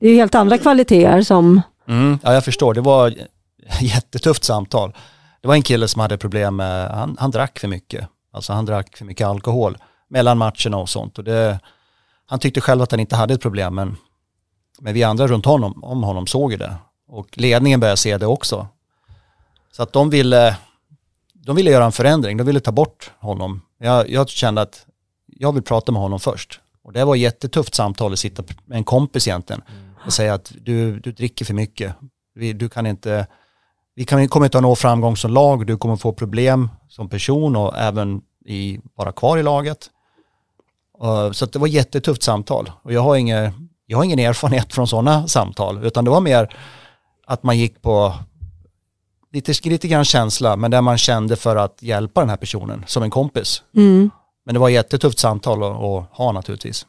det är ju helt andra kvaliteter som, Mm. Ja, jag förstår. Det var jättetufft samtal. Det var en kille som hade problem med, han, han drack för mycket. Alltså han drack för mycket alkohol mellan matcherna och sånt. Och det, han tyckte själv att han inte hade ett problem, men, men vi andra runt honom, om honom såg ju det. Och ledningen började se det också. Så att de ville, de ville göra en förändring, de ville ta bort honom. Jag, jag kände att jag vill prata med honom först. Och det var ett jättetufft samtal att sitta med en kompis egentligen och säga att du, du dricker för mycket. Vi, du kan inte, vi kan, kommer inte att nå framgång som lag, du kommer få problem som person och även i, vara kvar i laget. Uh, så att det var ett jättetufft samtal och jag har, inga, jag har ingen erfarenhet från sådana samtal utan det var mer att man gick på lite, lite grann känsla men där man kände för att hjälpa den här personen som en kompis. mm, Men det var ett jättetufft samtal att, att ha naturligtvis.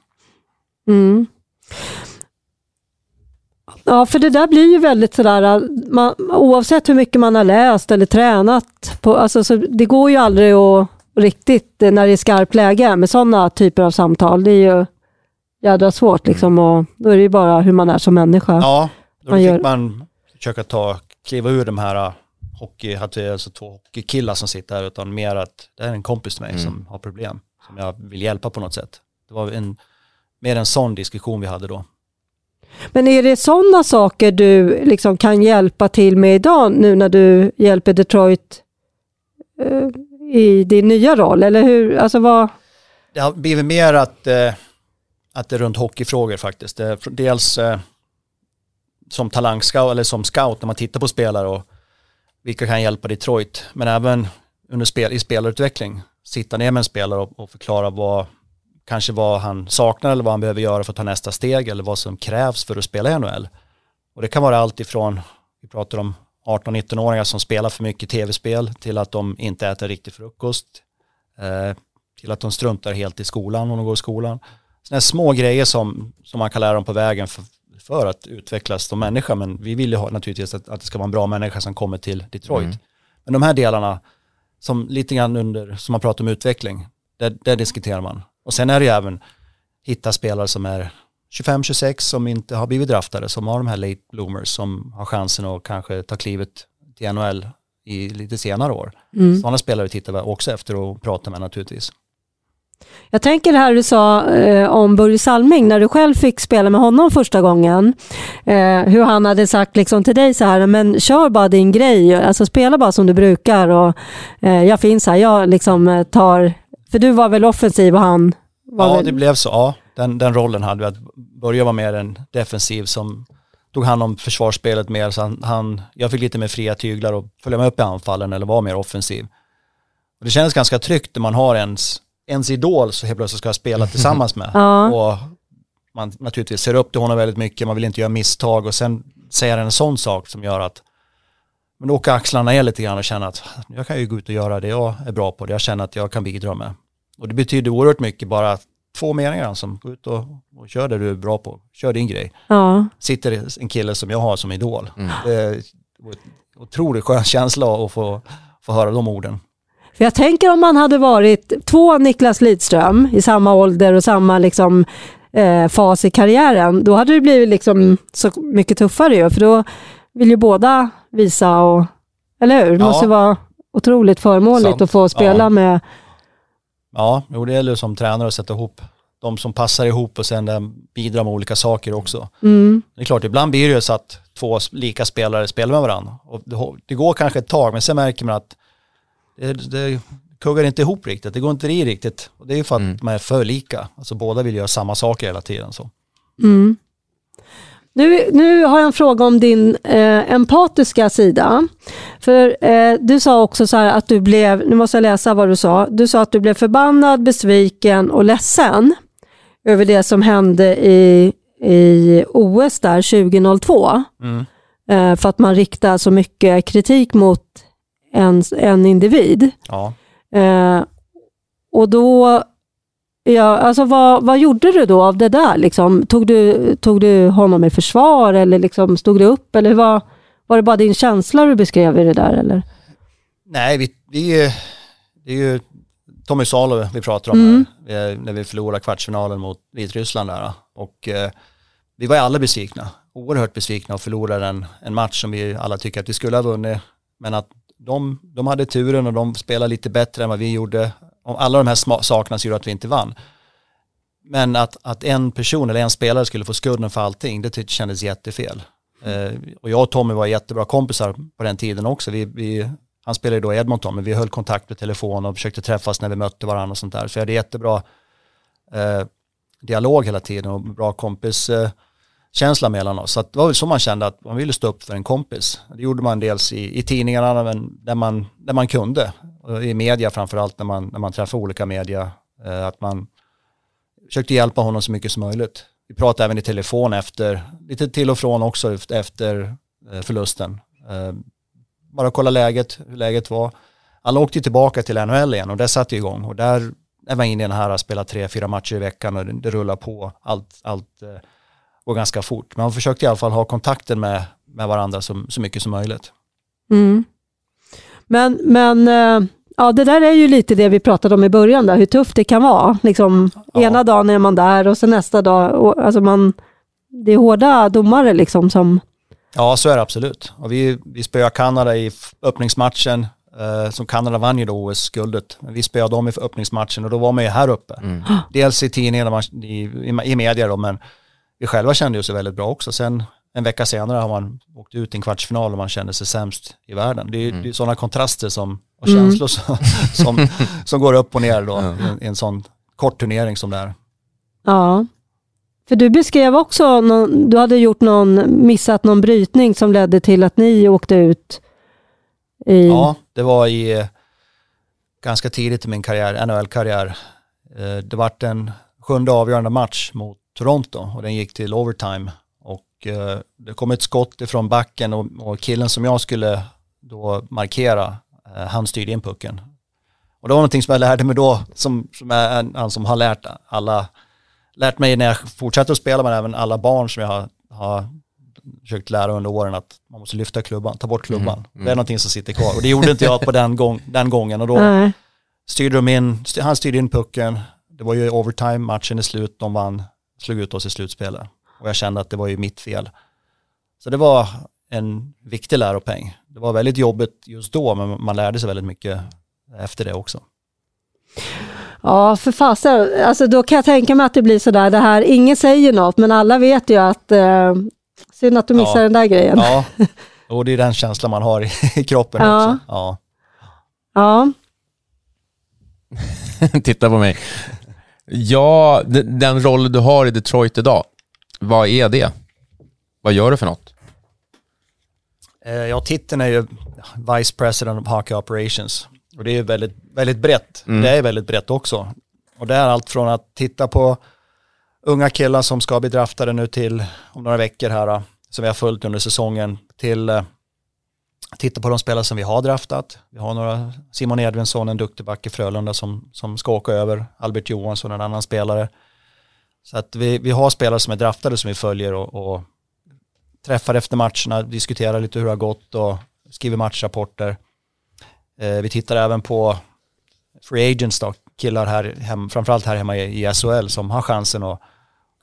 mm. Ja, för det där blir ju väldigt sådär, man, oavsett hur mycket man har läst eller tränat, på, alltså, så det går ju aldrig att riktigt, eh, när det är skarpt läge med sådana typer av samtal, det är ju jädra svårt liksom och då är det ju bara hur man är som människa. Ja, då Man fick gör- man försöka ta, kliva ur de här äh, hockey, alltså två hockeykillar som sitter här, utan mer att det är en kompis till mig Mm. som har problem, som jag vill hjälpa på något sätt. Det var en, mer en sån diskussion vi hade då. Men är det sådana saker du liksom kan hjälpa till med idag nu när du hjälper Detroit eh, i din nya roll? Eller hur? Alltså vad, Det har blivit mer att, eh, att det är runt hockeyfrågor faktiskt. Det dels eh, som talangscout eller som scout när man tittar på spelare och vilka kan hjälpa Detroit. Men även under spel, i spelarutveckling. Sitta ner med en spelare och, och förklara vad, kanske vad han saknar eller vad han behöver göra för att ta nästa steg eller vad som krävs för att spela i NHL. Och det kan vara allt ifrån, vi pratar om 18-19-åringar som spelar för mycket tv-spel till att de inte äter riktig frukost. Eh, till att de struntar helt i skolan om de går i skolan. Sådana små grejer som, som man kan lära dem på vägen för, för att utvecklas som människa. Men vi vill ju ha, naturligtvis att, att det ska vara en bra människa som kommer till Detroit. Mm. Men de här delarna, som lite grann under, som man pratar om utveckling, där, där diskuterar man. Och sen är det ju även hitta spelare som är 25-26 som inte har blivit draftade, som har de här late bloomers som har chansen att kanske ta klivet till NHL i lite senare år. Mm. Sådana spelare tittar vi också efter och pratar med naturligtvis. Jag tänker det här du sa eh, om Börje Salming, när du själv fick spela med honom första gången. Eh, hur han hade sagt liksom till dig så här, men kör bara din grej, alltså spela bara som du brukar och eh, jag finns här, jag liksom eh, tar, för du var väl offensiv och han var Ja, väl... det blev så. Ja, den, den rollen hade vi. Att Börje var mer en defensiv som tog hand om försvarsspelet mer. Så han, han, jag fick lite mer fria tyglar och följa med upp i anfallen eller vara mer offensiv. Och det kändes ganska tryggt när man har ens, ens idol så helt plötsligt ska jag spela tillsammans med. Ja. Och man naturligtvis ser upp till honom väldigt mycket, man vill inte göra misstag och sen säger han en sån sak som gör att men då åker axlarna ner lite grann och känner att jag kan ju gå ut och göra det jag är bra på, det jag känner att jag kan bidra med. Och det betyder oerhört mycket bara två meningar som gå ut och, och kör det du är bra på, kör din grej. Ja, Sitter en kille som jag har som idol. Mm. Det är en otroligt skön känsla att få, få höra de orden. Jag tänker om man hade varit två Niklas Lidström i samma ålder och samma liksom, eh, fas i karriären, då hade det blivit liksom så mycket tuffare ju, för då vill ju båda visa och, eller hur? Det Ja. måste vara otroligt förmånligt Sant. att få spela Ja. med Ja, jo, det gäller som tränare att sätta ihop de som passar ihop och sen bidrar med olika saker också. Mm. Det är klart, ibland blir det ju så att två lika spelare spelar med varandra. Och det, det går kanske ett tag, men sen märker man att det, det kuggar inte ihop riktigt. Det går inte i riktigt. Och det är ju för att Mm. man är för lika. Alltså båda vill göra samma saker hela tiden. Så. Mm. Nu, nu har jag en fråga om din eh, empatiska sida. För eh, du sa också så här att du blev, nu måste jag läsa vad du sa, du sa att du blev förbannad, besviken och ledsen över det som hände i, i OS där 2002. Mm. Eh, för att man riktar så mycket kritik mot en, en individ. Ja. Eh, och då, ja, alltså vad, vad gjorde du då av det där? Liksom? Tog, du, tog du honom i försvar eller liksom stod du upp? Eller var, var det bara din känsla du beskrev i det där? Eller? Nej, vi, vi, det är ju Tommy Salo vi pratar om Mm. här, när vi förlorade kvartsfinalen mot Vitryssland där. Och eh, vi var alla besvikna, oerhört besvikna och förlorade en, en match som vi alla tycker att vi skulle ha vunnit. Men att de, de hade turen och de spelade lite bättre än vad vi gjorde. Alla de här sakerna som gjorde att vi inte vann. Men att, att en person eller en spelare skulle få skulden för allting, det tyckte kändes jättefel. Eh, och jag och Tommy var jättebra kompisar på den tiden också. Vi, vi, han spelade ju då i Edmonton, men vi höll kontakt på telefon och försökte träffas när vi mötte varandra och sånt där. Så jag hade jättebra eh, dialog hela tiden och bra kompis eh, känsla mellan oss. Så att det var väl så man kände att man ville stå upp för en kompis. Det gjorde man dels i, i tidningarna, men där man, där man kunde. Och I media framförallt när man, när man träffar olika media. Eh, att man försökte hjälpa honom så mycket som möjligt. Vi pratade även i telefon efter, lite till och från också efter eh, förlusten. Eh, bara kolla läget, hur läget var. Alla åkte tillbaka till NHL igen och det satte igång och där är man inne i den här att spela tre, fyra matcher i veckan och det, det rullar på. Allt, allt eh, går ganska fort. Men man försökte i alla fall ha kontakten med, med varandra så, så mycket som möjligt. Mm. Men, men eh, ja, det där är ju lite det vi pratade om i början, där, hur tufft det kan vara. Liksom, Ja. Ena dagen är man där och sen nästa dag, och, alltså man, det är hårda domare liksom som... Ja, så är det absolut. Och vi, vi spöade Kanada i öppningsmatchen. Eh, som Kanada vann ju då OS-guldet. Men vi spöade dem i öppningsmatchen och då var man ju här uppe. Mm. Dels i tidningarna, i, i, i media då, men vi själva kände ju sig väldigt bra också. Sen en vecka senare har man åkt ut i en kvartsfinal och man kände sig sämst i världen. Det är Mm. det är sådana kontraster som, och Mm. känslor som, som, som går upp och ner då Ja. i, en, i en sån kort turnering som det är. Ja. För du beskrev också, någon, du hade gjort någon, missat någon brytning som ledde till att ni åkte ut i... Ja, det var i ganska tidigt i min karriär, NHL-karriär. Eh, Det vart en sjunde avgörande match mot Toronto och den gick till overtime. Och eh, det kom ett skott ifrån backen och, och killen som jag skulle då markera, eh, han styrde in pucken. Och det var någonting som jag lärde mig då, som, som är som har lärt alla, lärt mig när jag fortsatte att spela, men även alla barn som jag har, har försökt lära under åren att man måste lyfta klubban, ta bort klubban. Mm, mm. Det är någonting som sitter kvar. Och det gjorde inte jag på den, gång, den gången. Och då styrde de in, han styrde in pucken. Det var ju overtime, matchen är slut, de vann, slog ut oss i slutspelet. Och jag kände att det var ju mitt fel. Så det var en viktig läropeng. Det var väldigt jobbigt just då men man lärde sig väldigt mycket efter det också. Ja, för fasen. Alltså då kan jag tänka mig att det blir sådär, det här, ingen säger något, men alla vet ju att eh, synd att du missar ja. den där grejen. Ja, och det är den känslan man har i, kroppen ja. också. Ja. ja. Titta på mig. Ja, den roll du har i Detroit idag, vad är det? Vad gör du för något? Eh, ja, titeln är ju Vice President of Hockey Operations. Och det är väldigt, väldigt brett. Mm. Det är väldigt brett också. Och det är allt från att titta på unga killar som ska bli draftade nu till om några veckor här, som vi har följt under säsongen, till eh, titta på de spelare som vi har draftat. Vi har några, Simon Edvinsson, en duktig back i Frölunda som, som ska åka över, Albert Johansson, en annan spelare. Så att vi, vi har spelare som är draftade som vi följer och, och träffar efter matcherna, diskuterar lite hur det har gått och skriver matchrapporter. Eh, vi tittar även på free agents då, killar här, hem, framförallt här hemma i, i SHL som har chansen att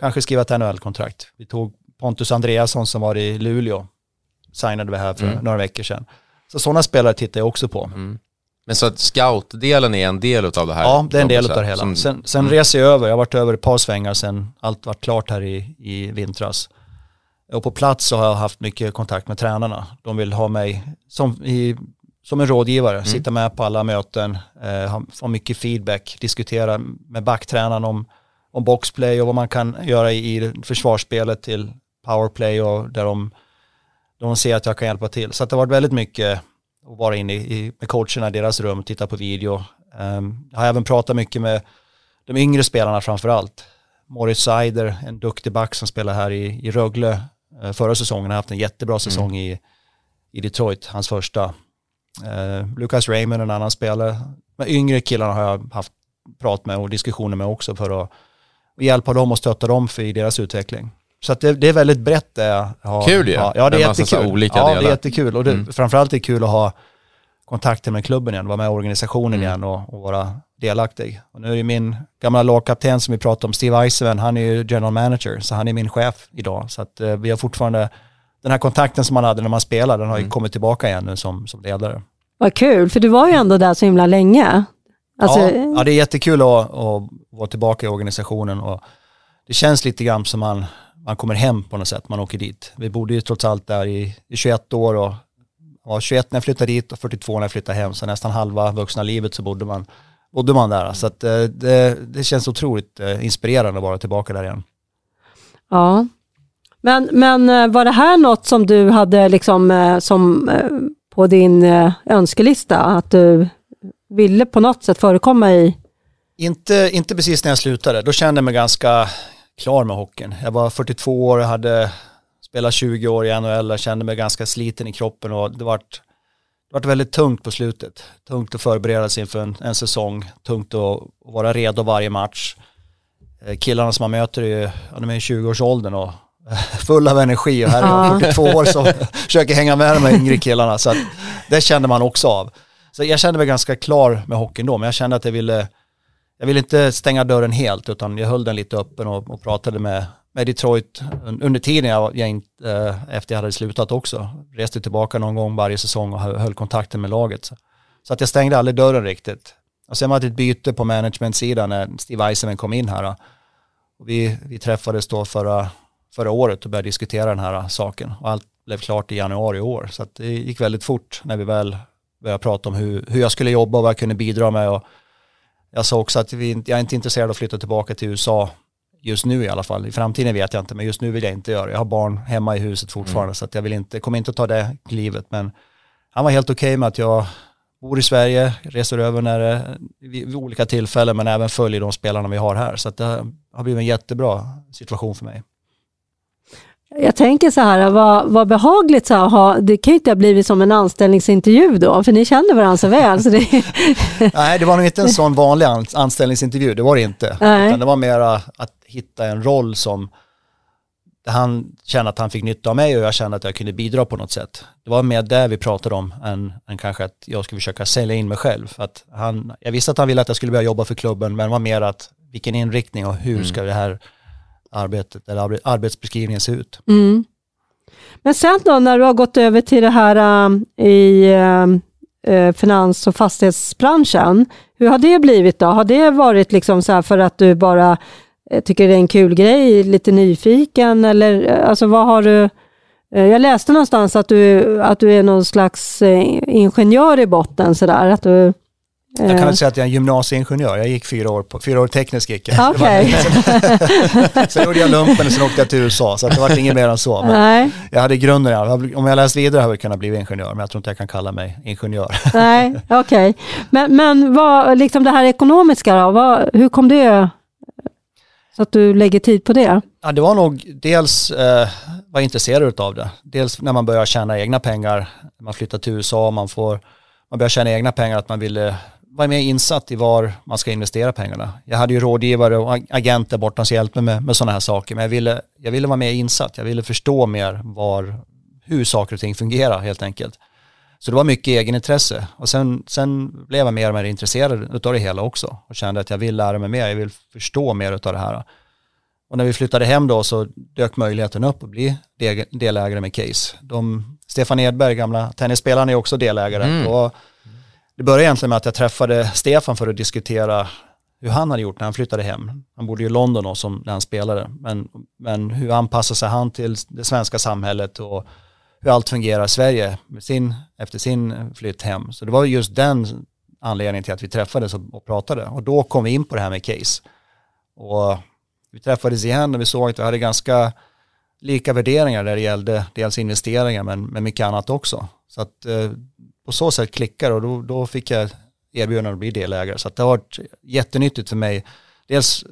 kanske skriva ett NHL-kontrakt. Vi tog Pontus Andreasson som var i Luleå, signade vi här för mm. några veckor sedan. Så sådana spelare tittar jag också på. Mm. Men så att scout-delen är en del av det här? Ja, det är en del av det hela. Som, sen sen mm. reser jag över, jag har varit över ett par svängar sen allt var klart här i, i vintras. Och på plats så har jag haft mycket kontakt med tränarna. De vill ha mig som, i, som en rådgivare, mm. sitta med på alla möten, eh, få mycket feedback, diskutera med backtränaren om, om boxplay och vad man kan göra i, i försvarsspelet till powerplay och där de, de ser att jag kan hjälpa till. Så det har varit väldigt mycket att vara inne i, med coacherna i deras rum, titta på video. Um, jag har även pratat mycket med de yngre spelarna framför allt. Moritz Seider, en duktig back som spelar här i, i Rögle, Eh, förra säsongen har haft en jättebra mm. säsong mm. i, i Detroit, hans första. Eh, Lucas Raymond, en annan spelare. Men yngre killarna har jag haft prat med och diskussioner med också för att hjälpa dem och stötta dem för i deras utveckling. Så att det, det är väldigt brett det jag. Kul ju. Ja, ja, det är jättekul. Olika ja, delar. det är jättekul. Och det, mm. framförallt är det kul att ha kontakter med klubben igen, vara med i organisationen mm. igen och, och, vara delaktig. Och nu är det min gamla lagkapten som vi pratade om, Steve Eisenman, han är ju general manager, så han är min chef idag. Så att eh, vi har fortfarande, den här kontakten som man hade när man spelade, den har ju mm. kommit tillbaka igen nu som, som ledare. Vad kul, för du var ju ändå där så himla länge. Alltså... Ja, ja, det är jättekul att, att vara tillbaka i organisationen och det känns lite grann som man, man kommer hem på något sätt, man åker dit. Vi bodde ju trots allt där i, i 21 år och var 21 när jag flyttade dit och 42 när jag flyttade hem, så nästan halva vuxna livet så bodde man, bodde man där. Så att, eh, det, det känns otroligt eh, inspirerande att vara tillbaka där igen. Ja, men, men eh, var det här något som du hade liksom som på din önskelista, att du ville på något sätt förekomma i? Inte, inte precis när jag slutade, då kände jag mig ganska klar med hockeyn. Jag var 42 år, hade spelade 20 år i NHL, jag kände mig ganska sliten i kroppen och det vart, det vart väldigt tungt på slutet. Tungt att förbereda sig inför en, en säsong, tungt att, vara redo varje match. Eh, killarna som man möter är, de är i 20-årsåldern och full av energi och här är jag 42 år som försöker hänga med de här yngre killarna. Så att det kände man också av. Så jag kände mig ganska klar med hockeyn då, men jag kände att jag ville, jag ville inte stänga dörren helt, utan jag höll den lite öppen och, och pratade med, med Detroit under tiden jag, jag inte, eh, efter jag hade slutat också. Reste tillbaka någon gång varje säsong och höll kontakten med laget. Så att jag stängde aldrig dörren riktigt. Och sen var det ett byte på management-sidan när Steve Eisenman kom in här. Och vi, vi träffades då förra, förra året och började diskutera den här saken. Och allt blev klart i januari i år. Så att det gick väldigt fort när vi väl började prata om hur, hur jag skulle jobba och vad jag kunde bidra med. Och jag sa också att vi, jag är inte intresserad av att flytta tillbaka till USA Just nu i alla fall. I framtiden vet jag inte, men just nu vill jag inte göra det. Jag har barn hemma i huset fortfarande, mm. så att jag vill inte, kommer inte att ta det klivet. Men han var helt okej okay med att jag bor i Sverige, reser över när, vid, vid olika tillfällen, men även följer de spelarna vi har här. Så att det har blivit en jättebra situation för mig. Jag tänker så här, vad, vad behagligt så här, ha, det kan ju inte ha blivit som en anställningsintervju då, för ni känner varandra så väl. Så det... Nej, det var nog inte en sån vanlig anställningsintervju, det var det inte. Utan det var mer att hitta en roll som han kände att han fick nytta av mig och jag kände att jag kunde bidra på något sätt. Det var mer det vi pratade om än, än kanske att jag skulle försöka sälja in mig själv. För att han, jag visste att han ville att jag skulle börja jobba för klubben men det var mer att vilken inriktning och hur mm. ska det här arbetet eller arbetsbeskrivningen ser ut. Mm. Men sen då när du har gått över till det här äh, i ähm, äh, finans och fastighetsbranschen, hur har det blivit då? Har det varit liksom så för att du bara äh, tycker det är en kul grej, lite nyfiken eller äh, alltså vad har du äh, jag läste någonstans att du, att du är någon slags ingenjör i botten sådär, att du jag kan väl säga att jag är en gymnasieingenjör. Jag gick fyra år, på, fyra år teknisk gick jag. Okay. sen gjorde jag lumpen och sen åkte jag till USA, så det var inget mer än så. Men Nej. Jag hade grunden, om jag läst vidare hade jag kunnat bli ingenjör, men jag tror inte jag kan kalla mig ingenjör. Nej, okej. Okay. Men, men vad, liksom det här ekonomiska då, vad, hur kom det så att du lägger tid på det? Ja, det var nog dels eh, var intresserad av det. Dels när man börjar tjäna egna pengar, man flyttar till USA, man får man börjar tjäna egna pengar, att man ville vara mer insatt i var man ska investera pengarna. Jag hade ju rådgivare och agenter bortom som hjälpte mig med, med sådana här saker, men jag ville, jag ville vara mer insatt, jag ville förstå mer var, hur saker och ting fungerar helt enkelt. Så det var mycket egenintresse och sen, sen blev jag mer och mer intresserad av det hela också och kände att jag vill lära mig mer, jag vill förstå mer av det här. Och när vi flyttade hem då så dök möjligheten upp att bli delägare med Case. De, Stefan Edberg, gamla tennisspelaren, är också delägare. Mm. Och det började egentligen med att jag träffade Stefan för att diskutera hur han hade gjort när han flyttade hem. Han bodde ju i London då som när han spelade. Men, men hur anpassade sig han till det svenska samhället och hur allt fungerar i Sverige med sin, efter sin flytt hem. Så det var just den anledningen till att vi träffades och, och pratade. Och då kom vi in på det här med case. Och vi träffades igen och vi såg att vi hade ganska lika värderingar där det gällde dels investeringar men, men mycket annat också. Så att eh, på så sätt klickar och då, då fick jag erbjudande att bli delägare. Så att det har varit jättenyttigt för mig. Dels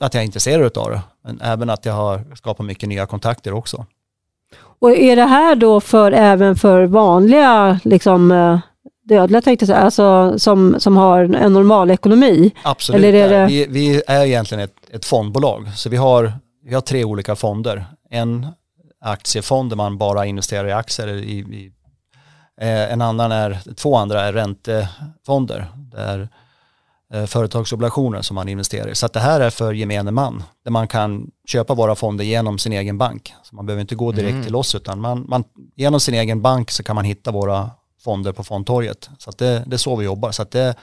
att jag är intresserad av det, men även att jag har skapat mycket nya kontakter också. Och är det här då för, även för vanliga liksom, eh, dödliga, tänkte jag säga, alltså som, som har en normal ekonomi? Absolut, Eller är det... vi, vi är egentligen ett, ett fondbolag, så vi har, vi har tre olika fonder. En aktiefond där man bara investerar i aktier i, i en annan är, två andra är räntefonder. Det är eh, företagsobligationer som man investerar i. Så det här är för gemene man. Där man kan köpa våra fonder genom sin egen bank. Så man behöver inte gå direkt mm. till oss utan man, man, genom sin egen bank så kan man hitta våra fonder på fondtorget. Så det, det är så vi jobbar. Så det,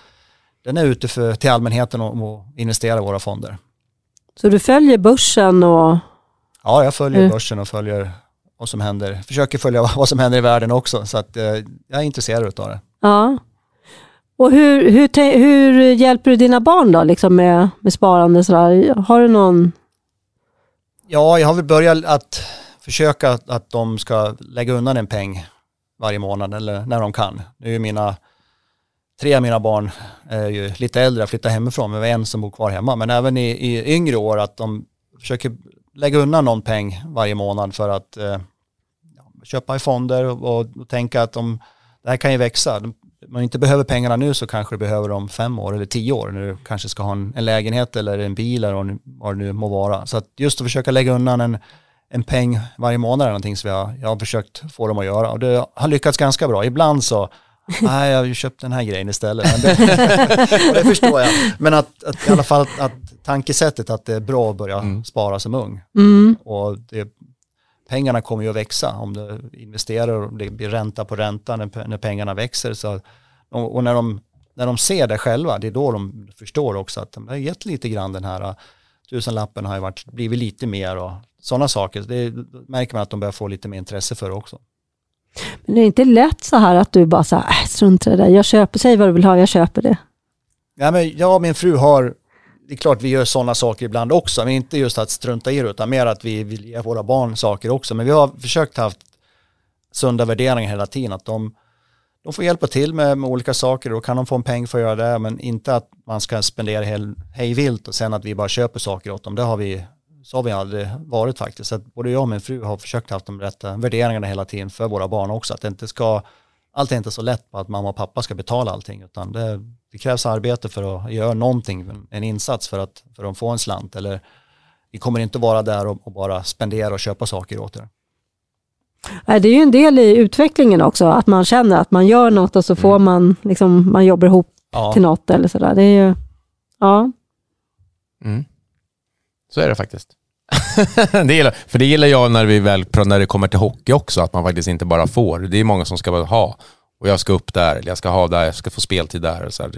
den är ute för, till allmänheten och, och investera i våra fonder. Så du följer börsen och? Ja, jag följer mm. börsen och följer vad som händer, försöker följa vad som händer i världen också. Så att, eh, jag är intresserad av det. Ja. Och hur, hur, hur hjälper du dina barn då liksom med, med sparande? Sådär? Har du någon? Ja, jag har väl börjat att försöka att, att de ska lägga undan en peng varje månad eller när de kan. Nu är mina, tre av mina barn är ju lite äldre, flyttar hemifrån, men vi har en som bor kvar hemma. Men även i, i yngre år att de försöker lägga undan någon peng varje månad för att eh, köpa i fonder och, och, tänka att om, det här kan ju växa. Om man inte behöver pengarna nu så kanske du behöver dem fem år eller tio år när du kanske ska ha en, en lägenhet eller en bil eller vad det nu må vara. Så att just att försöka lägga undan en, en peng varje månad är någonting som jag, jag har försökt få dem att göra och det har lyckats ganska bra. Ibland så Nej, jag har ju köpt den här grejen istället. Men det, det förstår jag. Men att, att, i alla fall att tankesättet att det är bra att börja mm. spara som ung. Mm. Och det, pengarna kommer ju att växa om du investerar och det blir ränta på ränta när, pengarna växer. Så, och när de, när de ser det själva, det är då de förstår också att de har gett lite grann den här tusenlappen har ju varit, blivit lite mer och sådana saker. Det märker man att de börjar få lite mer intresse för också. Men det är inte lätt så här att du bara så här, äh, strunt i det där, jag köper, säg vad du vill ha, jag köper det. Ja, men jag och min fru har det är klart vi gör sådana saker ibland också, men inte just att strunta i det, utan mer att vi vill ge våra barn saker också. Men vi har försökt haft sunda värderingar hela tiden, att de, de får hjälpa till med, med olika saker, då kan de få en peng för att göra det, men inte att man ska spendera hej, hej vilt och sen att vi bara köper saker åt dem. Det har vi, så har vi aldrig varit faktiskt. Så både jag och min fru har försökt haft de rätta värderingarna hela tiden för våra barn också, att det inte ska, allt är inte så lätt på att mamma och pappa ska betala allting, utan det det krävs arbete för att göra någonting, en insats för att, för att få en slant. Eller vi kommer inte vara där och, och bara spendera och köpa saker åt er. Det är ju en del i utvecklingen också, att man känner att man gör något och så får mm. man, liksom, man jobbar ihop ja. till något eller sådär. Det är ju, ja. Mm. Så är det faktiskt. det gillar, för det gillar jag när, vi väl, när det kommer till hockey också, att man faktiskt inte bara får. Det är många som ska bara ha, och jag ska upp där, eller jag ska ha där, jag ska få speltid där. Så här.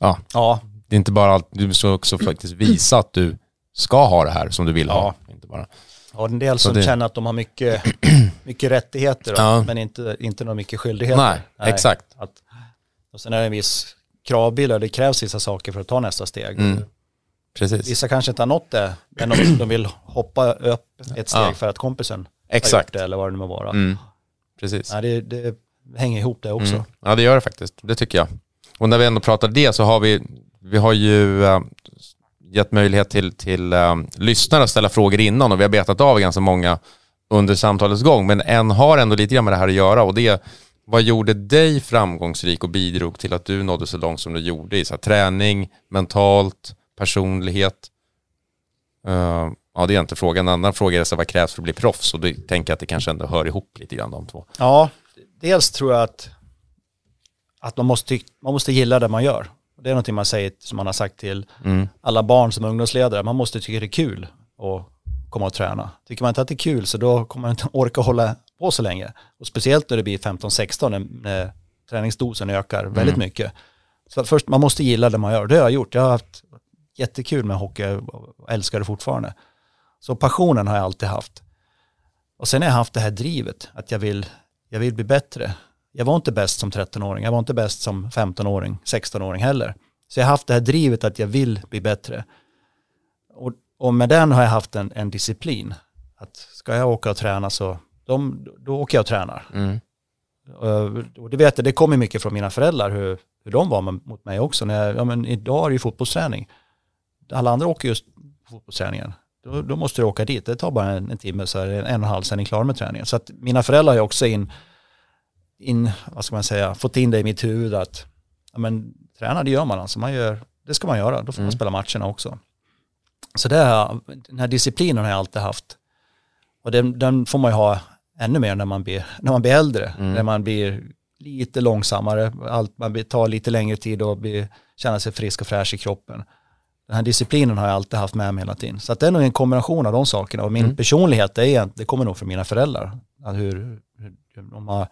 Ja. ja. Det är inte bara allt, du ska också faktiskt visa att du ska ha det här som du vill Ja. ha. Inte bara. Ja, en del Så som det- känner att de har mycket, mycket rättigheter då, Ja. men inte, inte några mycket skyldigheter. Nej, exakt. Att, och sen är det en viss kravbild det krävs vissa saker för att ta nästa steg. Mm. Precis. Vissa kanske inte har nått det, men de, de vill hoppa upp ett steg Ja. för att kompisen har Exakt. gjort det eller vad det nu må vara. Mm. Precis. Nej, det, det hänger ihop det också. Mm. Ja, det gör det faktiskt. Det tycker jag. Och när vi ändå pratar det så har vi, vi har ju äh, gett möjlighet till, till äh, lyssnare att ställa frågor innan och vi har betat av ganska många under samtalets gång. Men en har ändå lite grann med det här att göra och det är vad gjorde dig framgångsrik och bidrog till att du nådde så långt som du gjorde i så här, träning, mentalt, personlighet? Uh, ja, det är inte frågan. En annan fråga är så här, vad krävs för att bli proffs? Och då tänker jag att det kanske ändå hör ihop lite grann de två. Ja, dels tror jag att, att man, måste, man måste gilla det man gör. Det är någonting man säger, som man har sagt till Mm. alla barn som ungdomsledare, man måste tycka det är kul att komma och träna. Tycker man inte att det är kul så då kommer man inte orka hålla på så länge. Och speciellt när det blir 15-16 när, när träningsdosen ökar väldigt mycket. Så först, man måste gilla det man gör. Det har jag gjort. Jag har haft jättekul med hockey och älskar det fortfarande. Så passionen har jag alltid haft. Och sen har jag haft det här drivet, att jag vill, jag vill bli bättre. Jag var inte bäst som 13-åring, jag var inte bäst som 15-åring, 16-åring heller. Så jag har haft det här drivet att jag vill bli bättre. Och, och med den har jag haft en, en disciplin. Att ska jag åka och träna så de, då åker jag och tränar. Mm. Och det vet jag, det kommer mycket från mina föräldrar hur, hur de var med, mot mig också. När jag, ja, men idag är det ju fotbollsträning. Alla andra åker just fotbollsträningen. Då, då måste du åka dit. Det tar bara en, en timme så är det en och en halv sen är ni klar med träningen. Så att mina föräldrar har också in, in, vad ska man säga, fått in det i mitt huvud att ja, men, träna det gör man alltså. Man gör, det ska man göra, då får man Mm. spela matcherna också. Så det har, den här disciplinen har jag alltid haft. Och den, den får man ju ha ännu mer när man blir, när man blir äldre. Mm. När man blir lite långsammare, allt, man tar lite längre tid och blir, känna sig frisk och fräsch i kroppen. Den här disciplinen har jag alltid haft med mig hela tiden. Så att det är nog en kombination av de sakerna. Och min Mm. personlighet, det, är, det kommer nog från mina föräldrar. Att hur, hur, de har,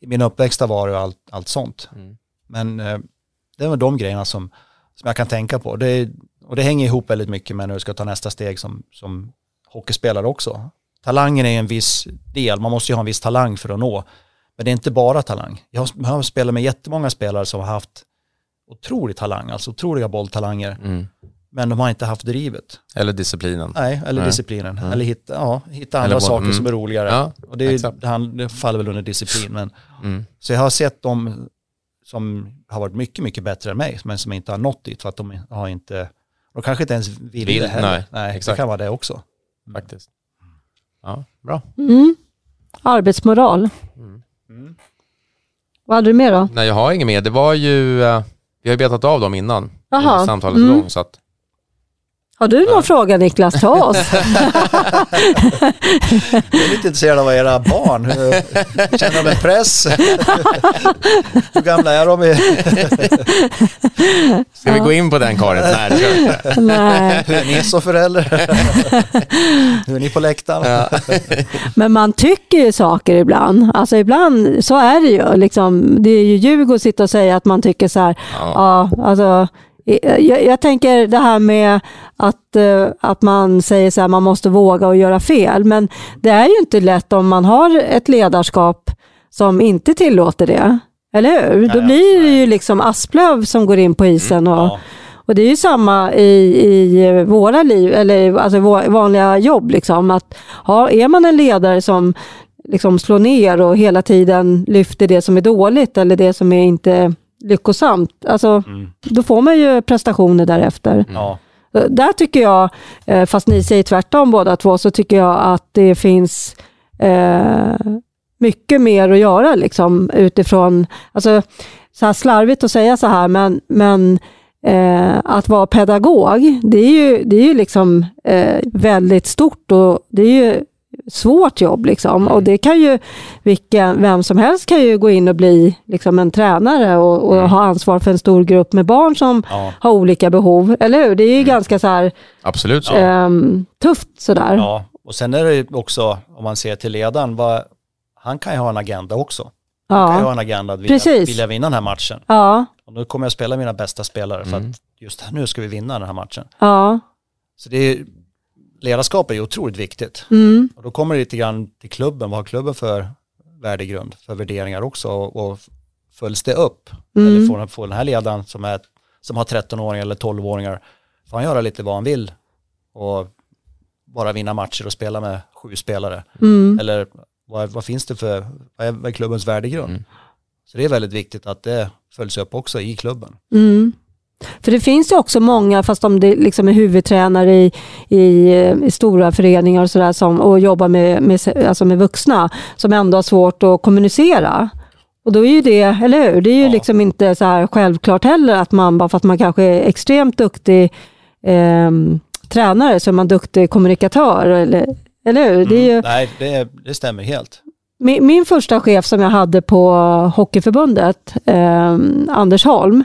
min uppväxt har varit och allt, allt sånt. Mm. Men eh, det är väl de grejerna som, som jag kan tänka på. Det, och det hänger ihop väldigt mycket med när du ska ta nästa steg som, som hockeyspelare också. Talangen är en viss del, man måste ju ha en viss talang för att nå. Men det är inte bara talang. Jag har, jag har spelat med jättemånga spelare som har haft otrolig talang, alltså otroliga bolltalanger. Mm. Men de har inte haft drivet. Eller disciplinen. Nej, eller Nej. disciplinen. Mm. Eller hitta, ja, hitta Eller andra vad- saker mm. som är roligare. Ja, och det, är- det, det faller väl under disciplin. Men, Mm. så jag har sett dem som har varit mycket, mycket bättre än mig, men som inte har nått dit för att de har inte, de kanske inte ens vill, Vill, det heller. nej, nej det exakt. kan vara det också. Faktiskt. Ja, bra. Mm. Arbetsmoral. Mm. Vad hade du mer då? Nej, jag har inget mer. Det var ju, eh, vi har betat av dem innan. Jaha. under Samtalets Mm. gång. Så att, Har du någon fråga Niklas till oss? Jag är lite intresserad av era barn. Känner de en press? Hur gamla är de? ska vi gå in på den Karin? Nej, det vi inte. Nej, Hur är ni som förälder? Hur är ni på läktaren? Ja. men man tycker ju saker ibland. Alltså ibland, så är det ju. Liksom, det är ju ljug att sitta och säga att man tycker så här. Ja. Ja, alltså, jag, jag tänker det här med att, eh, att man säger så här, man måste våga och göra fel. Men det är ju inte lätt om man har ett ledarskap som inte tillåter det. Eller hur? Då ja, blir det nej. ju liksom Asplöv som går in på isen. Och, Ja. och det är ju samma i, i våra liv, eller alltså vanliga jobb. Liksom, att, ja, är man en ledare som liksom slår ner och hela tiden lyfter det som är dåligt eller det som är inte lyckosamt, alltså, Mm. då får man ju prestationer därefter. Ja. Eh, Där tycker jag, eh, fast ni säger tvärtom båda två, så tycker jag att det finns eh, mycket mer att göra liksom, utifrån, alltså, så här slarvigt att säga så här, men, men eh, att vara pedagog, det är ju, det är ju liksom, eh, väldigt stort och det är ju svårt jobb. Liksom. Och det kan ju, vilken, vem som helst kan ju gå in och bli liksom, en tränare och, och Mm. ha ansvar för en stor grupp med barn som Ja, har olika behov. Eller hur? Det är ju ganska så här, Absolut så. ehm, tufft sådär. ja. Och sen är det ju också, om man ser till ledaren, vad, han kan ju ha en agenda också. Han kan ju ha en agenda att vilja, vilja vinna den här matchen. Ja. Och nu kommer jag spela mina bästa spelare för Mm. att just nu ska vi vinna den här matchen. Ja. Så det är, ledarskap är ju otroligt viktigt. Mm. Och då kommer det lite grann till klubben, vad har klubben för värdegrund, för värderingar också och, och följs det upp? Eller Mm. får, får den här ledaren som, är, som har 13-åringar eller 12-åringar, får han göra lite vad han vill och bara vinna matcher och spela med sju spelare? Mm. Eller vad, vad finns det för, vad är, vad är klubbens värdegrund? Mm. Så det är väldigt viktigt att det följs upp också i klubben. Mm. För det finns ju också många, fast om det liksom är huvudtränare i, i, i stora föreningar och, sådär som, och jobbar med, med, alltså med vuxna, som ändå har svårt att kommunicera. Och då är ju det, eller hur? Det är ju Ja. liksom inte så här självklart heller att man, bara för att man kanske är extremt duktig ehm, tränare, så är man duktig kommunikatör. Eller, eller hur? Det är ju, Mm. Nej, det, det stämmer helt. min, min första chef som jag hade på Hockeyförbundet, eh, Anders Holm,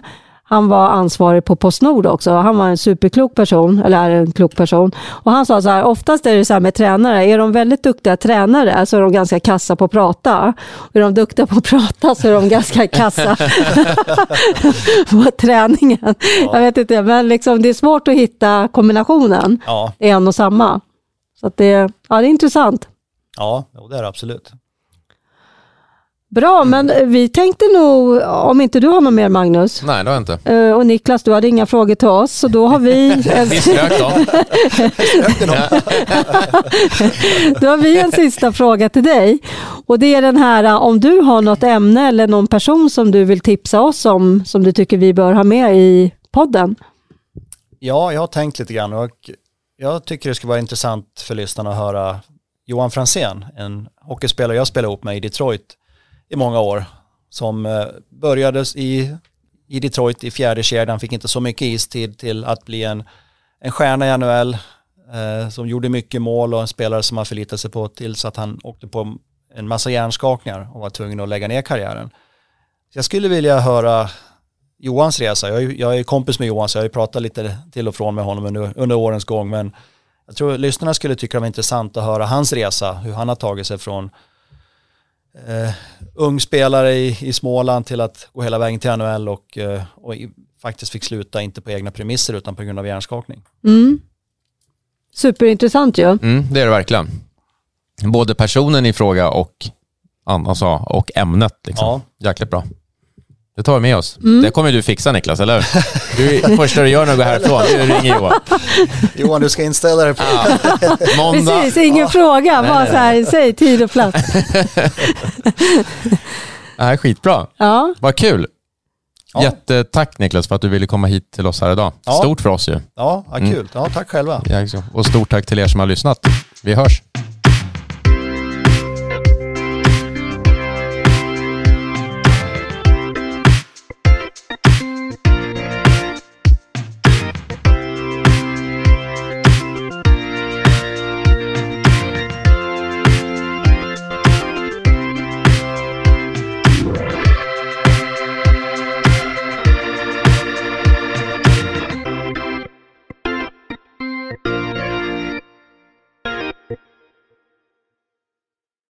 han var ansvarig på Postnord också. Han var en superklok person, eller är en klok person. Och han sa så här, oftast är det så här med tränare, är de väldigt duktiga tränare så är de ganska kassa på att prata. Och är de duktiga på att prata så är de ganska kassa på träningen. Jag vet inte, men liksom, det är svårt att hitta kombinationen Ja, en och samma. Så det, ja, det är intressant. ja det är det absolut. Bra, men vi tänkte nog, om inte du har något mer Magnus, Nej, det har jag inte. eh, och Niklas, du hade inga frågor till oss, så då har vi en, Vi strök dem. då har vi en sista fråga till dig. Och det är den här, eh, om du har något ämne eller någon person som du vill tipsa oss om, som du tycker vi bör ha med i podden. Ja, jag har tänkt lite grann och jag tycker det skulle vara intressant för lyssnarna att höra Johan Fransén, en hockeyspelare jag spelade ihop med i Detroit i många år, som eh, började i, i Detroit i fjärde kedjan, fick inte så mycket istid till att bli en, en stjärna i NHL, eh, som gjorde mycket mål och en spelare som man förlitade sig på tills att han åkte på en massa hjärnskakningar och var tvungen att lägga ner karriären. Så jag skulle vilja höra Johans resa. Jag är, jag är kompis med Johan så jag har ju pratat lite till och från med honom under, under årens gång men jag tror lyssnarna skulle tycka det var intressant att höra hans resa, hur han har tagit sig från eh, ung spelare i, i Småland till att gå hela vägen till NHL och, eh, och i, faktiskt fick sluta inte på egna premisser utan på grund av hjärnskakning. Mm. Superintressant ju. Mm, det är det verkligen. Både personen i fråga och, alltså, och ämnet. Liksom. Ja. Jäkligt bra. Det tar vi med oss. Mm. Det kommer du fixa Niklas, eller hur? Du, första du gör när du går härifrån, att ringa Johan. Johan du ska inställa dig på Ja. Måndag. Precis, ingen fråga, bara så här, säg tid och plats. Det här är skitbra. Ja, Vad kul. Ja. Jättetack Niklas för att du ville komma hit till oss här idag. Ja. Stort för oss ju. Ja, vad kul. Ja, tack själva. Ja, Och stort tack till er som har lyssnat. Vi hörs.